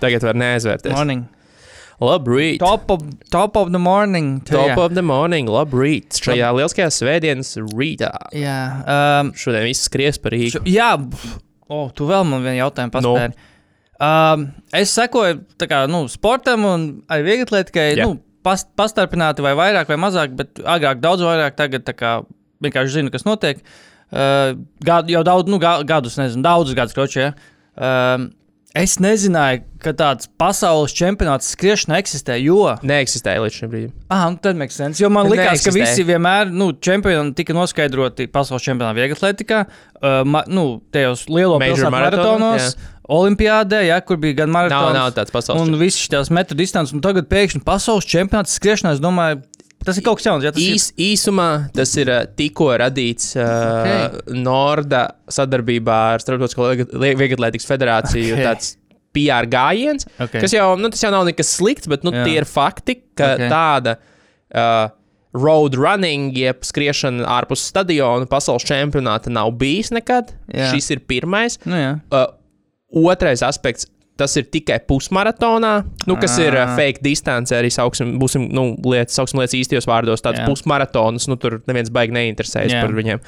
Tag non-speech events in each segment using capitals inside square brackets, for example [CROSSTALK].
Tagad var neaizvērties. Morning. Labrīt! Top of, top of the morning. to Top you. of the morning, labrīt! Šajā lieliskajā svētdienas rītā. Jā, um, Šodien viss skries par Rīgu. Šo- Jā, oh, tu vēl man vienu jautājumu Nu. paspēri. Um, es sekoju kā, nu, sportam un arī vieglatlētikai, Jā. nu, pas, pastarpināti vai vairāk vai mazāk, bet agrāk daudz vairāk, tagad kā vienkārši zinu, kas notiek. Uh, gadu, jau daudz, nu, ga- gadus, nezinu, daudzus gadus kročē. Ja? Um, es nezināju, ka tāds pasaules čempionāts skriešanā eksistē, jo Neeksistēja līdz šim brīdim. Ah, nu tad make sense. Jo man liekas, ka Neeksistē. visi vienmēr, nu, čempioni tika noskaidroti pasaules čempionātā vieglatlētikā, uh, ma, nu, tajos lielo Major pilsētu marathonu, maratonos, olimpiādē, ja, kur bija gan Nav, maratons. nav tāds pasaules. Un viss šīs metru distances, un tagad pēkšņi pasaules čempionāts skriešanā, es domāju, tas ir kaut kas jauns. Ja, tas Īs, īsumā tas ir uh, tikko radīts uh, okay. Norda sadarbībā ar Starptautisko Vieglatlētikas federāciju. Okay. Tāds PR gājiens, Ok. okay. kas jau nu, jau nav nekas slikts, bet nu, Jā. tie ir fakti, ka Ok. okay. tāda uh, road running, jeb skriešana ārpus stadiona pasaules čempionāta nav bijis nekad. Jā. Šis ir pirmais. ir. Nu, jā. Uh, otrais aspekts. Tas ir tikai pusmaratonā, nu, kas ir uh, Ah. fake distance, arī sauksim, būsim, nu, lietas, sauksim lietas īstajos vārdos. Tāds pusmaratons, nu, tur neviens baigi neinteresējas Jā. par viņiem.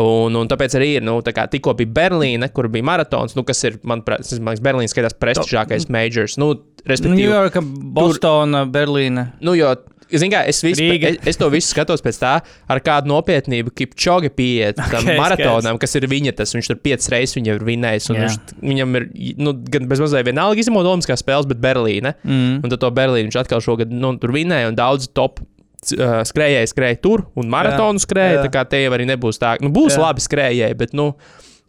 Un, un tāpēc arī ir, nu, tā kā tikko bija Berlīne, kur bija maratons, nu, kas ir, manuprāt, man liekas, Berlīnas skaitās prestižākais majors. Nu, respektīvi, Ņujorka, Bostona, Berlīna. Nu, jo, zin kā, es, visu, Rīga. es, es to visu skatos pēc tā, ar kādu nopietnību Kipčoga pieiet [LAUGHS] tam Ok, okay, maratonam, kas ir viņa tas. Viņš tur piecas reizes viņu ir Jā. Viņš, viņam ir nu, gan bez mazliet vienalga izņemot Olimpiskās spēles, bet Berlīne. Mm. Un tad to Berlīnu viņš atkal šogad nu, tur vinēja, un daudz top uh, skrējēji skrēja tur, un maratonu skrēja. Tā kā te jau arī nebūs tā, nu, būs Jā. labi skrējēji, bet, nu,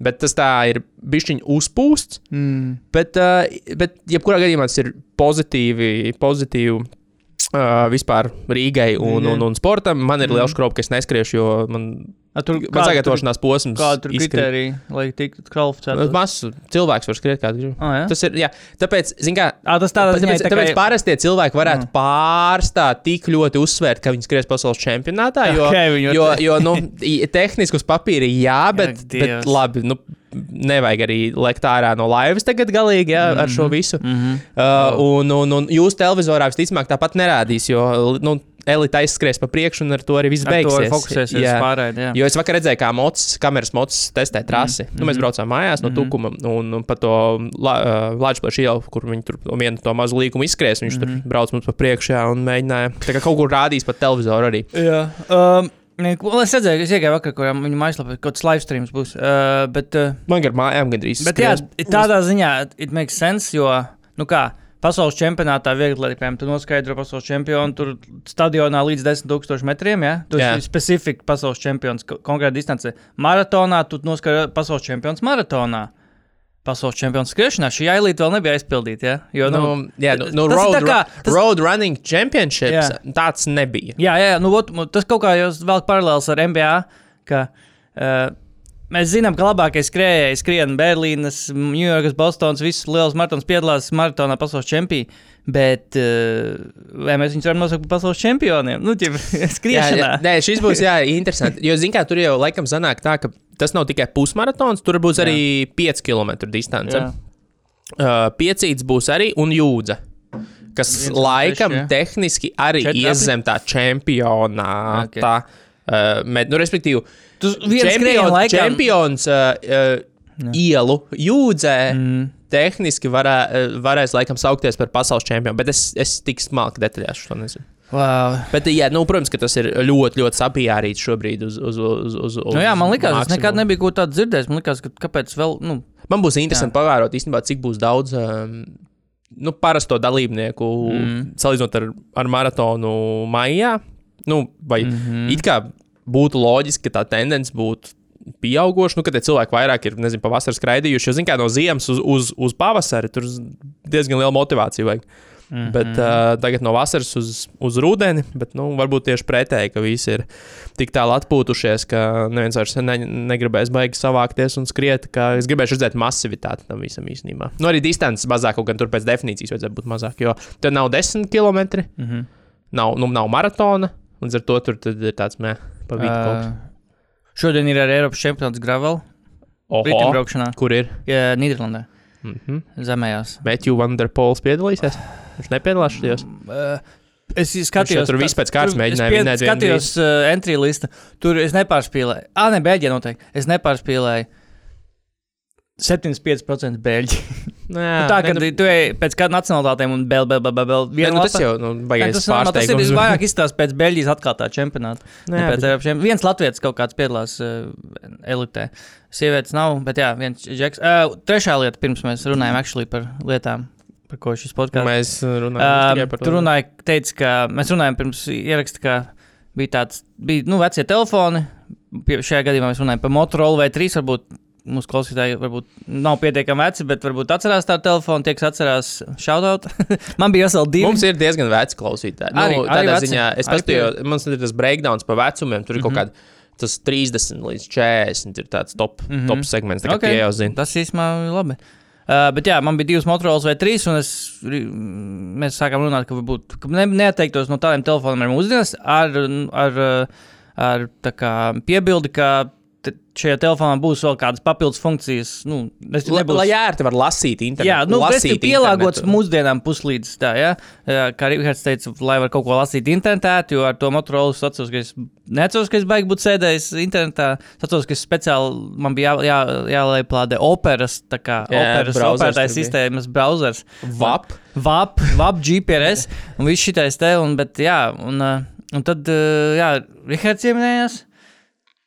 bet tas tā ir bišķiņi uzpūsts. Mm. Bet, uh, bet jebkurā gadījumā tas ir pozitīvi, pozitīvi uh, vispār Rīgai un, Jā. un, un sportam. Man ir Mhm. liels skrops, ka es neskriešu, jo man, A, tur, man sagatavošanās posms Kāda izskrien- kriterija, lai tiktu kvalificēts? Mazs cilvēks var skriet kādu grib. Ah, jā? Tas ir, jā, tāpēc, kā, Ah, tas tādā ziņā, tāpēc, tā tāpēc kā... parastie cilvēki varētu Mm. pārstāt tik ļoti uzsvērt, ka viņi skries pasaules čempionātā, jo, Ok, viņi jo, jo nu, tehniski uz papīra jā, [LAUGHS] bet, Ak, bet labi, nu, nevajag arī lekt ārā no laivas tagad galīgi jā, ar šo visu. Mm -hmm. Uh, un, un, un jūs televizorā visticamāk tāpat nerādīs, jo nu, elite aizskries pa priekšu, un ar to arī viss beigsies. fokusēsies Jā. pārējai. Jā. Jo es vakar redzēju, kā mocis, kameras mocis testē trasi. Mm -hmm. nu, mēs braucām mājās no Mhm. Tukuma un, un pa to Latvijas ielu, kur viņi tur vienu to mazu līkumu izskries. Viņš mm -hmm. tur brauc mums pa priekšu jā, un mēģināja kaut kur rādīs pa televizoru arī. Jā. Um, es redzēju, es iegāju vakar, kur viņa mājaslapā kaut kāds live streams būs. Uh, bet, uh, Man gar mājām gandrīz. bet jā, tādā ziņā it makes sense, jo, nu kā, pasaules čempionātā viegli piemēram, tu noskaidro pasaules čempionu tur stadionā līdz 10 tūkstošu metriem, ja? Tu Jā. esi specifika pasaules čempions ko- konkrēta distance. Maratonā tu noskaidro pasaules čempions maratonā. Pasaules čempions skriešanā šī ailīte vēl nebija aizpildīta, ja? Jo, nu, Nu, jā, nu, nu, road, kā- tas- road running championships Jā. tāds nebija. Jā, jā, nu, ot, tas kaut kā jau vēl paralēls ar NBA. Ka, uh, mēs zinām, ka labākais skrejējs skrien Berlīnas, Ņujorkas, Bostonas, visas lielas maratonas piedalās maratonā pasaules čempionā. Bet uh, vai mēs viņus varam nosaukt par pasaules čempioniem? Nu, ķip, [LAUGHS] Jā, skriešanā. jā, nē, šis būs jā, interesanti. Jo, zināmā mērā, tur jau laikam sanāk tā, ka tas nav tikai pusmaratons, tur būs arī 5 km distance. Jā. Uh, piecīts būs arī un jūdza. Kas Viens laikam seši, jā. tehniski arī Četri ies zem tā čempionāta. Ok. Okay. Uh, med, nu, respektīvi, Tu viens čempions, laikam. čempions uh, uh, ielu jūdzē Mm. tehniski varē, uh, varēs laikam saukties par pasaules čempionu, bet es, es tik smalki detaļās šo nezinu. Wow. Bet, jā, nu, protams, ka tas ir ļoti, ļoti sapījārīts šobrīd uz, uz, uz, uz, uz Nu, jā, man liekas, es nekad nebiju ko tādu dzirdējis. Man liekas, ka kāpēc vēl. Nu, Man būs interesanti pavērot, īstenībā, cik būs daudz um, nu, parasto dalībnieku mm. salīdzinot ar, ar maratonu maijā. Nu, vai mm. -hmm. it kā būtu loģiski, ka tā tendence būtu pieauguši, nu, kad cilvēki vairāk ir, nezinu, pavasarī skraidījuši. Jo, zin, kā no ziemas uz, uz, uz pavasari tur diezgan liela motivācija vajag. Mm -hmm. Bet uh, tagad no vasaras uz, uz rudeni, bet nu, varbūt tieši pretēji, ka visi ir tik tālu atpūtušies, ka neviens vairs ne, negribēs baigi savākties un skriet. Es gribēju redzēt masivitāti tam visam īstenībā. Nu, arī distances mazāk, kaut gan tur pēc definīcijas vajadzētu būt mazāk, jo tur nav 10 km, mm -hmm. nav, nu, nav maratona, un ar to tur ir tāds mē, pa. Uh, šodien ir arī Eiropas čempionāts Gravel. Riteņbraukšanā. Kur ir? Ja, Nīderlandē. Mm -hmm. Zemējās. Matthew Vanderpols piedalīsies? Viņš nepiedalās šajos. Uh, Es skatījos, tur viss pēc kārtas mēģināja es Skatījos uh, entry lista. Tur es nepārspīlēju. Ah, ne, Bēļģija noteikti. Es nepārspīlēju. 75% bēļģi. [LAUGHS] Nē, Nu, tā, ka nu, tu ej pēc kāda nacionālitātēm un vēl, vēl, vēl, vēl viena nu, tas jau nu, Nē, baigais tas, nav, tas ir pārsteigums. vairāk izstāsts pēc Beļģijas atklātā čempionāta. Nē, Ne, pēc bet- čempionāta. Viens latviečs kaut kāds piedalās uh, elitē. Sievietes nav, bet jā, viens džeks. Uh, trešā lieta, pirms mēs runājam actually par lietām, par ko šis podkāsts. Mēs runājam Uh, par tur runāja, teica, ka mēs runājam pirms ieraksta, ka bija tāds, bija nu, vecie telefoni. Šajā gadījumā mēs runājam par Motorola vai 3. Varbūt mūsu klausītāji varbūt nav pietiekami veci, bet varbūt atcerās tādu telefonu, tie, kas atcerās šaudot. [LAUGHS] Man bija veseli divi. Mums ir diezgan veci klausītāji. Arī- nu, arī tādā veci. ziņā es Arī paskatījos, mums ir tas breakdowns pa vecumiem. Tur ir Mhm. kaut kāda. Tas 30 līdz 40 ir tāds top, mm Mhm. -hmm. top segments. Tā kā Ok. okay. jau zina. Tas īstenībā ir labi. Uh, bet jā, man bija divas Motorola vai trīs, un es, mēs sākām runāt, ka varbūt ka ne, neatteiktos no tādiem telefoniem ar mūsdienās, ar, ar, ar tā kā piebildi, ka te- šajā telefonā būs vēl kādas papildus funkcijas. Nu, es La, nebūs, lai ērti var lasīt internetu. Jā, nu, tas ir pielāgots internetu. mūsdienām puslīdz. Tā, ja? Kā Rihards teica, lai var kaut ko lasīt internetā, jo ar to Motorola atceros, ka es neatceros, ka es baigi būt sēdējis internetā. Es atceros, ka es speciāli man bija jā, jā, jālaiplādē operas, tā kā Jā, operas operētājas sistēmas brauzers. VAP. VAP, VAP, GPS un viss šitais te, un, bet jā, un, uh, un tad, uh, jā, Rihards ieminējās.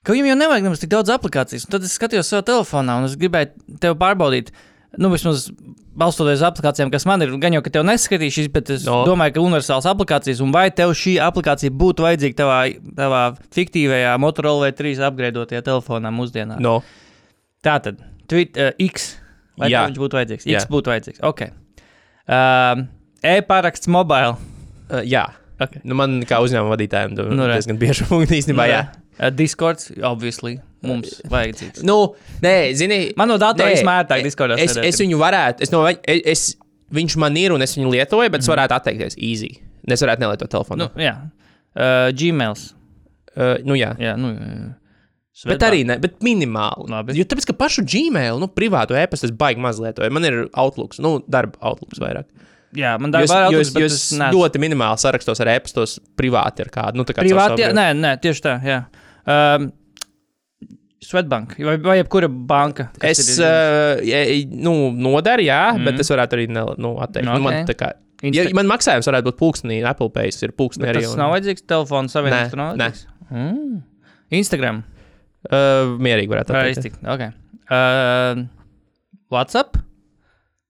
Ka viņam jau nevajag nemaz tik daudz aplikācijas. Un Tad es skatījos savā telefonā, un es gribēju tevi pārbaudīt. Nu, vismaz balstoties uz aplikācijām, kas man ir, gan jau, ka tev neskatīšīs, bet es No. domāju, ka universāls aplikācijas, un vai tev šī aplikācija būtu vajadzīga tavā, tavā fiktīvajā Motorola vai 3 apgraidotajā telefonā mūsdienās. No. Tā tad, tweet, uh, X. Vai Jā. viņš būtu vajadzīgs? Jā. X būtu vajadzīgs. Ok. Um, E-paraksts mobile. Uh, jā. Okay. Nu, man kā uzņēmuma vadītājiem tas Nu, nu, diezgan bieži [LAUGHS] punkti īstenībā. Jā. Uh, Discords, obviously, mums vajadzīgs. Nu, nē, zini, Man no datora nē, vismērtāk Discordā Es, es viņu varētu, es no, viņ- es, es, viņš man ir un es viņu lietoju, bet es varētu atteikties easy. Es varētu nelietot telefonu. Nu, jā. Uh, Gmails. uh, nu jā. Jā, nu, jā. Bet arī ne, bet minimāli. Labi. Jo tāpēc, ka pašu Gmail, nu, privātu e-pastu es baigi maz lietoju. Man ir Outlooks, nu, darba Outlooks vairāk. jā, man es, darbā ir es, jo es ļoti minimāli sarakstos ar e-pastos privāti ar kādu. Nu, tā kā Privāti, jā, nē, nē, tieši tā, jā. Um, Svetbank vai, vai jebkura banka. Es, uh, ja, nu, nodaru, jā, mm. Mhm. bet es varētu arī ne, nu, atteikt. Nu, man, Ok. tā kā, ja, Insta- man maksājums varētu būt pulkstenī, Apple Pay ir pulkstenī arī. Tas nav vajadzīgs telefona savienojums. Nav vajadzīgs? Mm. Instagram. Uh, mierīgi varētu atteikt. Okay. Uh, WhatsApp.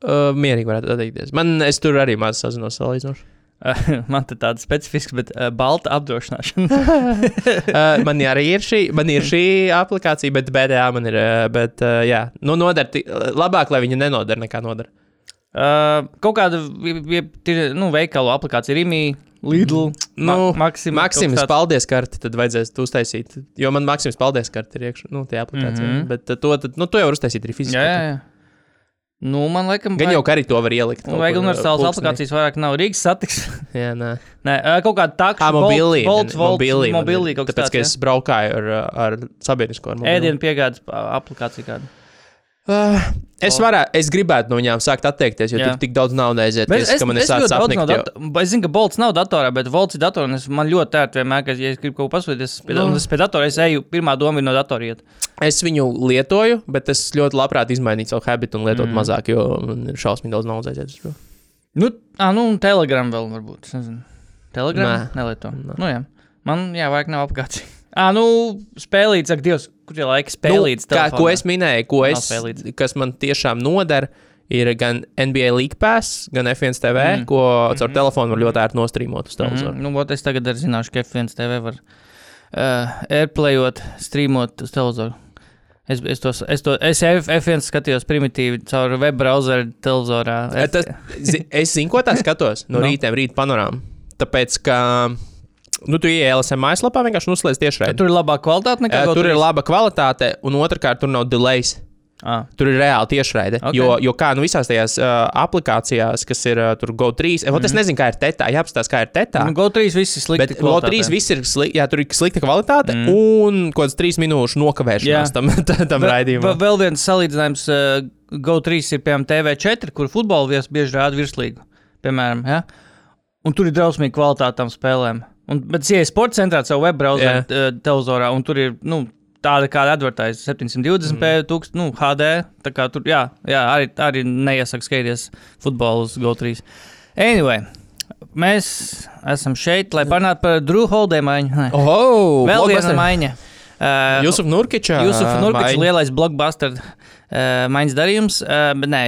Uh, mierīgi varētu atteikties. Man, es tur arī maz sazinos salīdzinoši. [LAUGHS] Man te tāda specifiska, bet uh, balta apdrošināšana. uh, [LAUGHS] [LAUGHS] man arī ir šī, man ir šī aplikācija, bet BDA man ir. Uh, bet, uh, jā, nu, nodara, labāk, lai viņa nenodara nekā nodara. uh, kaut kāda nu, veikalu aplikācija, Rīgā, Lidl, Nu, Ma Maksims. Maksims paldies karti, tad vajadzēs to uztaisīt. Jo man Maksims paldies karti ir iekšā, nu, tie aplikācija. Mm. -hmm. Bet to, tad, nu, to jau var uztaisīt arī fiziski. Jā, jā, jā. Nu, man liekas, Gan jau, ka arī to var ielikt. Kur, uh, universālas pulkstenī. aplikācijas, vairāk nav Rīgas satiksme. [LAUGHS] Jā, nē. Nē, kaut kāda tāda Kā mobilī. Volts, Volts, mobilī, mobilī kaut Tāpēc, ka tāds. es braukāju ar, ar sabiedrisko. ar. Ēdienu piegādes ā, aplikācija kāda. Uh, es, varētu, es gribētu no viņiem sākt atteikties, jo Jā. tik, daudz naudas aiziet. Es, es, ka es, no apnikt. datora, es zinu, ka Bolts nav datorā, bet Volts ir datorā. es- Man ļoti ērti vienmēr, kad ja es gribu kaut ko pasūtīt, es pie, Nu. no. es pie datora es eju, pirmā doma ir no datora iet. Es viņu lietoju, bet es ļoti labprāt izmainītu savu habitu un lietotu mm. mazāk, jo man ir šausmīgi daudz naudas aiziet. Nu, ah, nu, un Telegram vēl varbūt. es. Telegram? Nelieto. Nē. Nu, jā. Man, jā, vajag nav apgācija. Ah, nu, spēlīts, ak, Dievs, kur ir laika spēlīts? Nu, kā, ko telefonā? es minēju, ko es, spēlīts. kas man tiešām nodara, ir gan NBA League Pass, gan F1 TV, mm. Ko caur mm. telefonu var ļoti ērti nostrīmot uz televizoru. Mm, nu, ot, es tagad arī zināšu, ka F1 TV var uh, airplayot, streamot uz televizoru. Es, es, tos, es, to, es F, F1 skatījos primitīvi caur web browseru televizorā. Eh, Tas, es zinu, ko tā skatos no Nu? rīta, rīta panorāmā. Tāpēc, ka nu, tu LSM mājaslapā, vienkārši uzslēdz tiešraidi. Tur ir labāka kvalitāte nekā Eh, Tur ir GO3? laba kvalitāte, un otrkārt, tur nav delays. Ah, Tur ir reāli tiešraide. Ok. Okay. Jo, jo kā nu visās tajās uh, aplikācijās, kas ir uh, tur GO3, mm -hmm. es nezinu, kā ir tetā, jāapstāsta, kā ir tetā. nu, GO3 viss ir slikti. Bet GO3 viss ir slikti, jā, tur ir slikta kvalitāte mm. un kaut kāds trīs minūšu nokavēšanās Jā. tam, [LAUGHS] tam raidījumam. Vēl viens salīdzinājums, uh, GO3 ir piemēram TV4, kur futbola viesis bieži rāda virslīgu. Piemēram, ja? Un tur ir drausmīga kvalitāte tam spēlēm. Un, bet, ja ir sports centrā savu web browseru uh, televizorā, un tur ir nu, tāda kāda advertīzija 720p, mm. tūkst, nu, HD. Tā kā tur, jā, jā arī, arī neiesaka skatīties futbolu uz GO3. Anyway. Mēs esam šeit, lai parunātu par Drew Holdē maiņu. [LAUGHS] Oh, Vēl viena maiņa. Uh, Jusuf Nurkiča. Jūsu Nurkis maiņa. lielais blockbuster uh, maiņas darījums. Uh, bet, nē,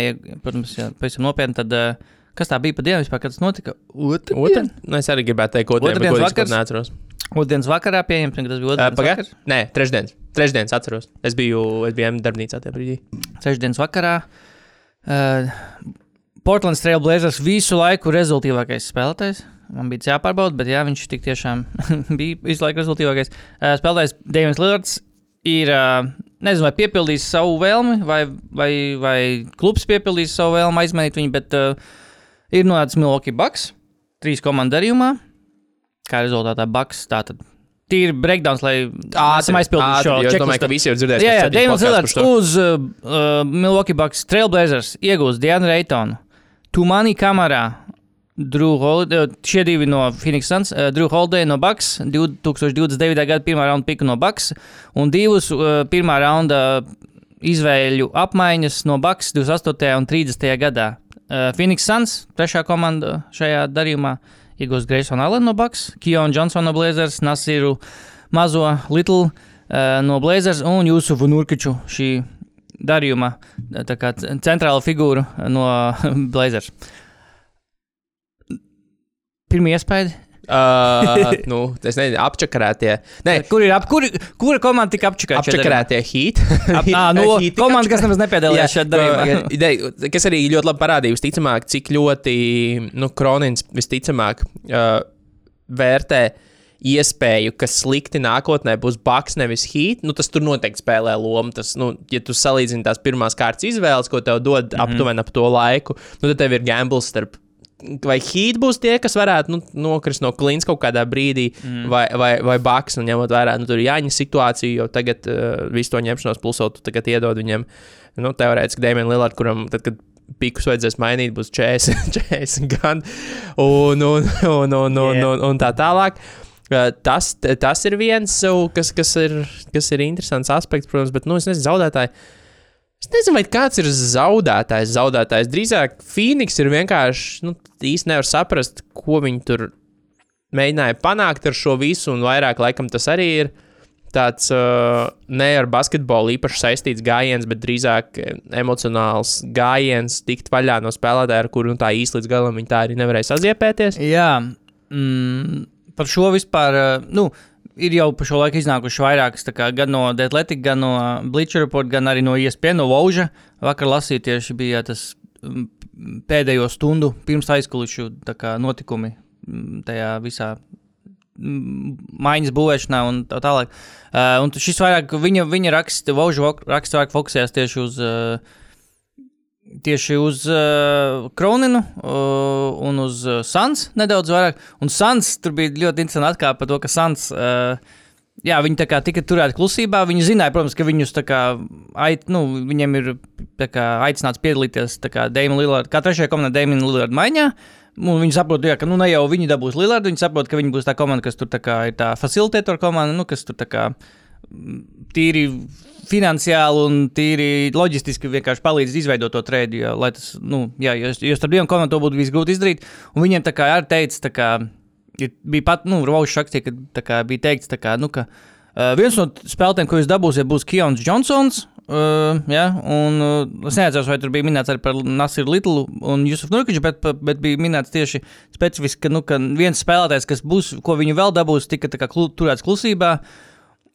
protams, ja pavisam nopietni, tad uh, kas tā bija pa dienu vispār, kad tas notika? Otra? Otrdien? Nu, es arī gribētu teikt, ko tādu Otrdienas vakars? neatceros. Otrdienas vakarā pieņemsim, ka tas bija Uh, otrdienas Pagaidiet, vakars. nē, trešdienas. Trešdienas atceros. Es biju, es biju darbnīcā tajā brīdī. Trešdienas vakarā. Uh, Portlands Trail Blazers visu laiku rezultātīvākais spēlētājs. Man bija jāpārbauda, bet jā, viņš tik tiešām [LAUGHS] bija visu laiku rezultātīvākais. Uh, spēlētājs Deivids Lillards ir, uh, nezinu, vai piepildījis savu vēlmi, vai, vai, vai klubs piepildījis savu vēlmi aizmainīt viņu, bet uh, ir nonācis Milwaukee Bucks trīs komandu darījumā. Kā rezultātā Bucks tātad. Tīri breakdowns, lai esam aizpildījuši šo jo Es domāju, ka visi jau ir dzirdējuši. Jā, jā par šo. uz uh, uh, Milwaukee Bucks Trailblazers iegūst Dianu Reitonu, Tumani Kamarā, Drew Holiday, šie divi no Phoenix Suns, uh, Drew Holiday no Bucks, 2029. gada pirmā raunda piku no Bucks un divus uh, pirmā raunda izvēļu apmaiņas no Bucks 28. un 30. gadā. Uh, Phoenix Suns, trešā komanda šajā darījumā, iegūst Greysonu Allen no Bucks, Kionu Johnsonu no Blazers, Nasiru Mazo Little uh, no Blazers un Jūsufu Nurkiču šī darījuma uh, kā centrāla figūra no [LAUGHS] Blazers. Pirmie iespēja. Uh, [LAUGHS] nu, es nezinu, apčakarētie. Nē, Kur ir ap, kur, kura komanda tika apčakāta? apčakarētie heat. Ap, ā, no [LAUGHS] tika komanda, kas nemaz nepiedalījās šajā darījumā. [LAUGHS] Ideja, kas arī ļoti labi parādīja, visticamāk, cik ļoti nu, Kronins visticamāk uh, vērtē iespēju, ka slikti nākotnē būs Baks, nevis Heat. Nu, tas tur noteikti spēlē lomu. Tas, nu, ja tu salīdzini tās pirmās kārtas izvēles, ko tev dod mm -hmm. aptuveni ap to laiku, nu, tad tev ir gambles starp. Vai Heat būs tie, kas varētu nu, nokrist no klīnas kaut kādā brīdī, mm. vai, vai, vai Baks, un ņemot vērā nu, tur Jāņa situāciju, jo tagad uh, visu to ņemšanos plusot, tu tagad iedod viņam, nu, teorētiski Dēmon Lillard, kuram tad, kad pikus vajadzēs mainīt, būs 40, 40 gadi, un, un, un, un, un, Yeah. un, un tā tālāk. Uh, Tas, tas ir viens, kas, kas, ir, kas ir interesants aspekts, protams, bet, nu, es nezinu, zaudētāji. Es nezinu, vai kāds ir zaudētājs. Zaudētājs drīzāk Phoenix ir vienkārši nu, īsti nevar saprast, ko viņi tur mēģināja panākt ar šo visu, un vairāk laikam tas arī ir tāds uh, ne ar basketbolu īpaši saistīts gājiens, bet drīzāk eh, emocionāls gājiens, tikt vaļā no spēlētāja, ar kuru nu, tā īsti līdz galam viņi tā arī nevarēja saziepēties. Jā, mm, par šo vispār. uh, Nu, Ir jau pa šo laiku iznākuši vairākas, kā, gan no The Athletic, gan no Bleacher Report, gan arī no ESPN, no Vauža. Vakar lasīju tieši bija tas mm, pēdējo stundu pirms aizkulisku tā kā, notikumi mm, tajā visā mm, maiņas būvēšanā un tā tālāk. Uh, un šis vairāk, viņa, viņa raksta, Vauža raksta vairāk fokusējās tieši uz. Uh, Tieši uz uh, Kroninu uh, un uz uh, Sans nedaudz vairāk. Un Sans tur bija ļoti interesanti atkāpe par to, ka Sans, uh, jā, viņi tā kā tika turēti klusībā. Viņi zināja, protams, ka viņus tā kā, ait, nu, viņiem ir kā aicināts piedalīties tā kā Dēmon Lillard, kā trešajā komandā Dēmon Lillard maiņā. Un viņi saprot, jā, ka nu, ne jau viņi dabūs Lillardu, viņi saprot, ka viņi būs tā komanda, kas tur tā kā ir tā facilitatora komanda, nu, kas tur tā kā tīri finansiāli un tīri loģistiski vienkārši palīdz izveidot to trēdu. Jo, lai tas, nu, jā, jo, jo starp diviem komandām to būtu visgrūti izdarīt. Un viņiem tā kā arī teica, tā kā, ir, bija pat, nu, Raušs rakstīja, ka kā, bija teikts, kā, nu, ka uh, viens no spēlētājiem, ko jūs dabūsiet, būs Kions Johnsons. Uh, jā, un uh, es neatceros, vai tur bija minēts arī par Nasiru Litlu un Jusufu Nurkiču, bet, bet bija minēts tieši specifiski, ka, nu, ka viens spēlētājs, kas būs, ko viņi vēl dabūs, tika kā klu, turēts klusībā.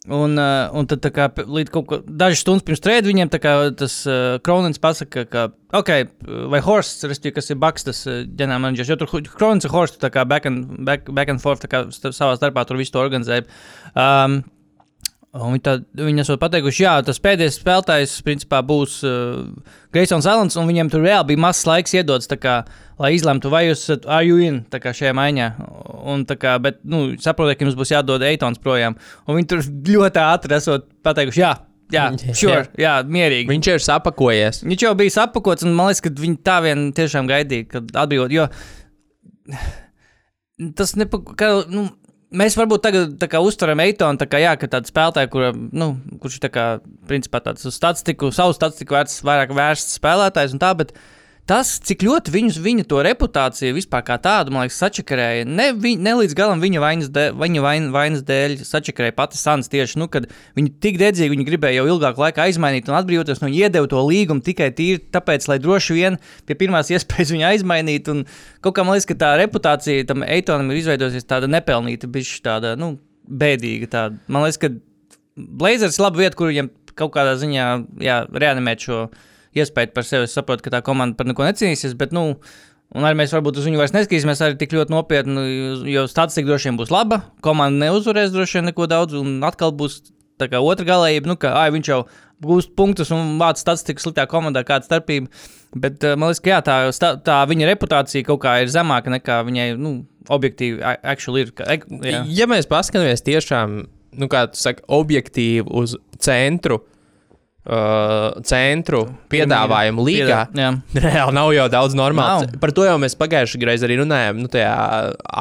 Un, uh, un tad, kā, līdz kaut kā dažas stundas pirms trījuma viņiem kā, tas uh, Kronins pasaka, ka, ok, vai Horsts, respektīvi, kas ir Baks, tas uh, ģenerālmenedžers, jo tur Kronins un Horsts tā kā back and, back, back and forth kā savā starpā tur visu to organizēja. Um, Un viņi, tā, viņi esot pateikuši, jā, tas pēdējais spēlētājs principā būs uh, Greisons Alans, un viņiem tur reāli bija mazs laiks iedots, kā, lai izlemtu, vai jūs esat are you in tā kā šajā maiņā. Un, kā, bet, nu, saprotiet, ka jums būs jādod Eitons projām. Un viņi tur ļoti ātri esot pateikuši, jā, jā, sure, jā, mierīgi. Viņš ir sapakojies. Viņš jau bija apakots, un man liekas, ka viņi tā vien tiešām gaidīja, kad atbrīvot. Jo [SIGHS] tas nepaka. Nu, Mēs varbūt tagad kā uztveram Eitonu, tā kā, jā, ka tāds spēlētājs, kur, nu, kurš ir tā kā, principā tāds uz statistiku, savu statistiku vērts, vairāk vērsts spēlētājs un tā, bet tas, cik ļoti viņus, viņa to reputāciju vispār kā tādu, man liekas, sačakarēja, ne, vi, ne līdz galam viņa vainas, dēļ, viņa vain, vainas dēļ sačakarēja pati Sans tieši, nu, kad viņi tik dedzīgi, viņi gribēja jau ilgāku laiku aizmainīt un atbrīvoties, no viņa iedeva to līgumu tikai tīri tāpēc, lai droši vien pie pirmās [LAUGHS] iespējas viņu aizmainīt, un kaut kā man liekas, ka tā reputācija tam Eitonam ir izveidojusies tāda nepelnīta, bišķi tāda, nu, bēdīga tāda. Man liekas, ka Blazers ir laba vieta, kur viņam kaut kādā ziņā, jā, reanimēt šo iespēju par sevi. Es saprotu, ka tā komanda par neko necīnīsies, bet, nu, un arī mēs varbūt uz viņu vairs neskatīsimies arī tik ļoti nopietni, jo statistika droši vien būs laba. Komanda neuzvarēs droši vien neko daudz, un atkal būs tā kā otra galējība, nu, ka ai, viņš jau gūst punktus un vāc statistiku sliktā komandā, kāda starpība. Bet uh, man liekas, ka jā, tā, tā viņa reputācija kaut kā ir zemāka nekā viņai, nu, objektīvi, actually ir. Ka, jā. Ja mēs paskatāmies tiešām, nu, kā tu saki, objektīvi uz centru, uh, centru piedāvājumu līgā, Jā. [LAUGHS] reāli nav jau daudz normāls. Nav. Par to jau mēs pagājušajā reizē arī runājām. Nu, tajā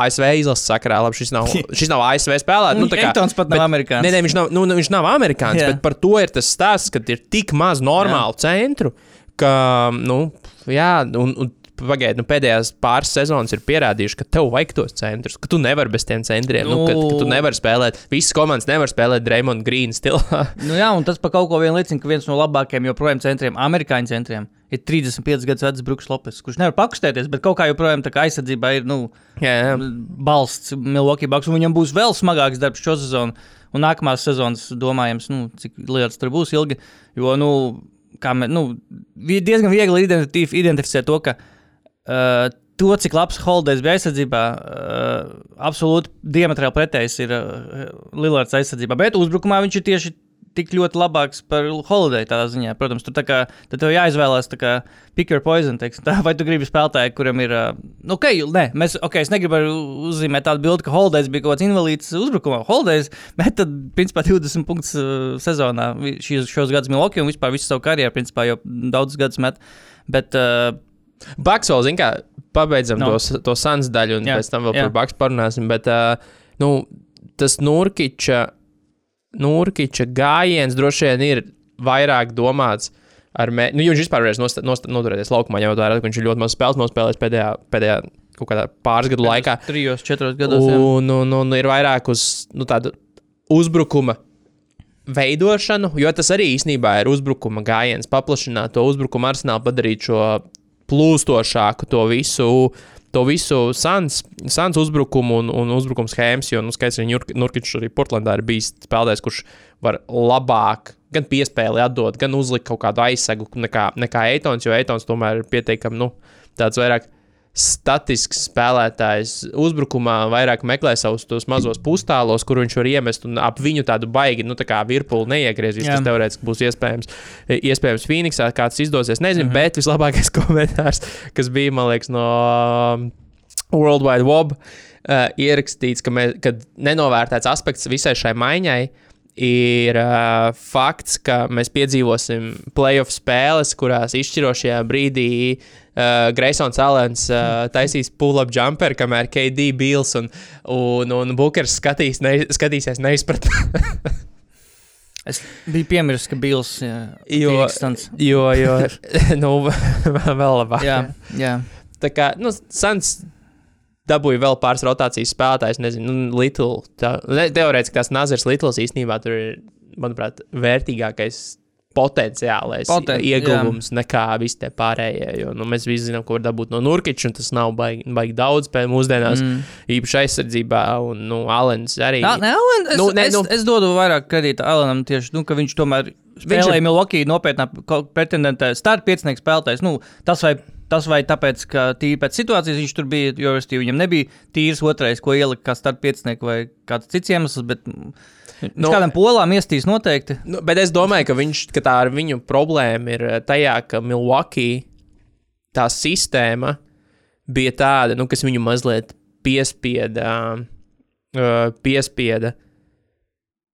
ASV izlases sakarā, labi, šis nav, [LAUGHS] šis nav ASV spēlētājs. Nu, tā kā- Eitons pat nav bet- amerikānis. Nē, nē, viņš nav, nu, nu, viņš nav amerikānis, Jā. bet par to ir tas stāsts, ka ir tik maz normālu centru, ka, nu, jā, un, un Pagaidiet, nu, pēdējās pāris sezonas ir pierādījuši, ka tev vajag tos centrus, ka tu nevari bez tiem centriem. Nu, ka, ka tu Nu. nevari spēlēt, visas komandas nevar spēlēt Dreamond Green stilā. [LAUGHS] Nu, jā, un tas par kaut ko vien liecina, ka viens no labākajiem joprojām centriem, amerikāņu centriem, ir 35 gadus vecs Brooks Lopes, kurš nevar pakustēties, bet kaut kā joprojām tā kā aizsardzībā ir nu, jā, jā. balsts Milwaukee Bucks, un viņam būs vēl smagāks darbs šo sezonu. Un nākamās sezonas domājams, nu, cik lietas tur būs ilgi. Jo, nu, kā mēs, nu, diezgan viegli identif identificēt to, ka uh, to, cik labs Holders bija aizsardzībā, uh, absolūti diametrāli pretējs ir uh, Lillards aizsardzībā. Bet uzbrukumā viņš ir tieši tik ļoti labāks par Holiday tādā ziņā. Protams, tur kā, tev jāizvēlās kā pick your poison, teiksim, tā, [LAUGHS] vai tu gribi spēlētāju, kuram ir, uh, ok, nē, mēs, ok, es negribu uzzīmēt tādu bildi, ka Holidays bija kaut kāds invalīds uzbrukumā. Holidays, [LAUGHS] bet tad, principā, 20 punktus uh, sezonā šīs, šos gadus un vispār visu savu karjeru, principā, jau daudzus gadus met. Bet, uh, Baks vēl, zin kā, pabeidzam No. to, to sans daļu, un Jā, pēc tam vēl jā. par Baks parunāsim. Bet, uh, nu, tas Nurkiča, Nurkiča gājiens droši vien ir vairāk domāts. Ar mē... nu, viņš vispār varēs nost- nost- noturēties laukumā, ņemot vērā, ka viņš ir ļoti maz spēles nospēlējis pēdējā, pēdējā kaut kādā pāris gadu laikā. trijos, četros gados. jā. Un, un, un ir vairāk uz nu, tādu uzbrukuma veidošanu, jo tas arī īstenībā ir uzbrukuma gājiens, paplašināt to uzbrukuma arsenālu, padarīt šo plūstošāku, to visu, to visu sans, sans uzbrukumu un, un uzbrukuma schēmas. Jo, nu, skaidrs, ka Nurkičs arī Portlandā ir bijis spēlētājs, kurš var labāk gan piespēli atdot, gan uzlikt kaut kādu aizsegu nekā, nekā Eitons, jo Eitons tomēr ir pietiekami nu, tāds vairāk statisks spēlētājs uzbrukumā, vairāk meklē savus tos mazos pustālos, kur viņš var iemest, un ap viņu tādu baigi, nu, tā kā virpuli neiegriezīs. Tas teorētiski būs iespējams. Iespējams, Phoenixā kāds izdosies, nezinu, mm -hmm. bet vislabākais [LAUGHS] komentārs, kas bija, man liekas, no um, World Wide Web, uh, ierakstīts, ka, mē, ka nenovērtēts aspekts visai šai maiņai. Ir uh, fakts, ka mēs piedzīvosim playoff spēles, kurās izšķirošajā brīdī uh, Greisons Alens uh, taisīs pull-up jumper, kamēr KD Bills un, un, un Bookers skatīs, ne, skatīsies neizpratnē. [LAUGHS] Es biju piemirsis, ka Bills ir Stans. jo, jo, [LAUGHS] nu, [LAUGHS] vēl labāk. Jā, jā. Tā kā, nu, Sans dabūja vēl pāris rotācijas spēlētājs, nezinu, nu, Little. Tā, teorētiski tās Nazars Littles īstenībā tur ir, manuprāt, vērtīgākais potenciālais Poten- ieguvums jā. nekā visi tie pārējie. Jo nu, mēs visi zinām, ko var dabūt no Nurkiča, un tas nav baigi, baigi daudz pēc mūsdienās, mm. īpaši aizsardzībā. Un nu, Alens arī. Jā, ne, Alan, es, Nu, ne, es, nu- es dodu vairāk kredītu Alanam tieši, nu, ka viņš tomēr spēlēja ir- Milwaukee nopietnā pretendentē starp piecinieku spēlētājs. Nu, tas vai, tas vai tāpēc, ka tīri pēc situācijas viņš tur bija, jo viņam nebija tīrs otrais, ko ielikt kā starp piecinieku vai kāds cits iemesls, bet mm, Nu, kādam polām iestīs noteikti. Nu, bet es domāju, ka, viņš, ka tā ar viņu problēma ir eh, tajā, ka Milwaukee tā sistēma bija tāda, nu, kas viņu mazliet piespieda, uh, piespieda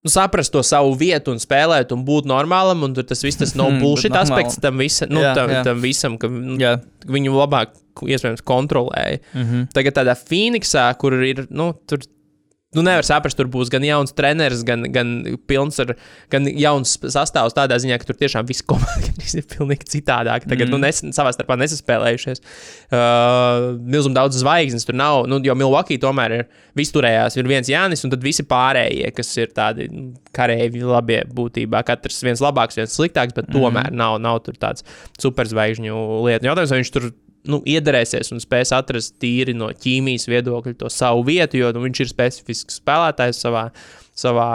nu, saprast to savu vietu un spēlēt un būt normālam. Un tur tas viss tas nav Hmm, bullshit normālam. aspekts tam, visa, nu, Jā, tam, jā. tam visam, ka nu, Jā. viņu labāk iespējams kontrolēja. Mm -hmm. Tagad tādā Phoenixā, kur ir, nu, tur nu, nevar saprast, tur būs gan jauns treneris, gan, gan pilns ar, gan jauns sastāvs tādā ziņā, ka tur tiešām viss komanda [LAUGHS] ir pilnīgi citādāk. Tagad, mm. nu, nes, savā starpā nesaspēlējušies. Uh, Milzum daudz zvaigznes tur nav, nu, jo Milwaukee tomēr ir visturējās. Ir viens Jānis, un tad visi pārējie, kas ir tādi nu, kareivi, labie būtībā. Katrs viens labāks, viens sliktāks, bet tomēr mm. nav, nav tur tāds superzvaigžņu lietu. Jautājums, vai viņš tur nu, iedarēsies un spēs atrast tīri no ķīmijas viedokļa to savu vietu, jo nu, viņš ir specifisks spēlētājs savā, savā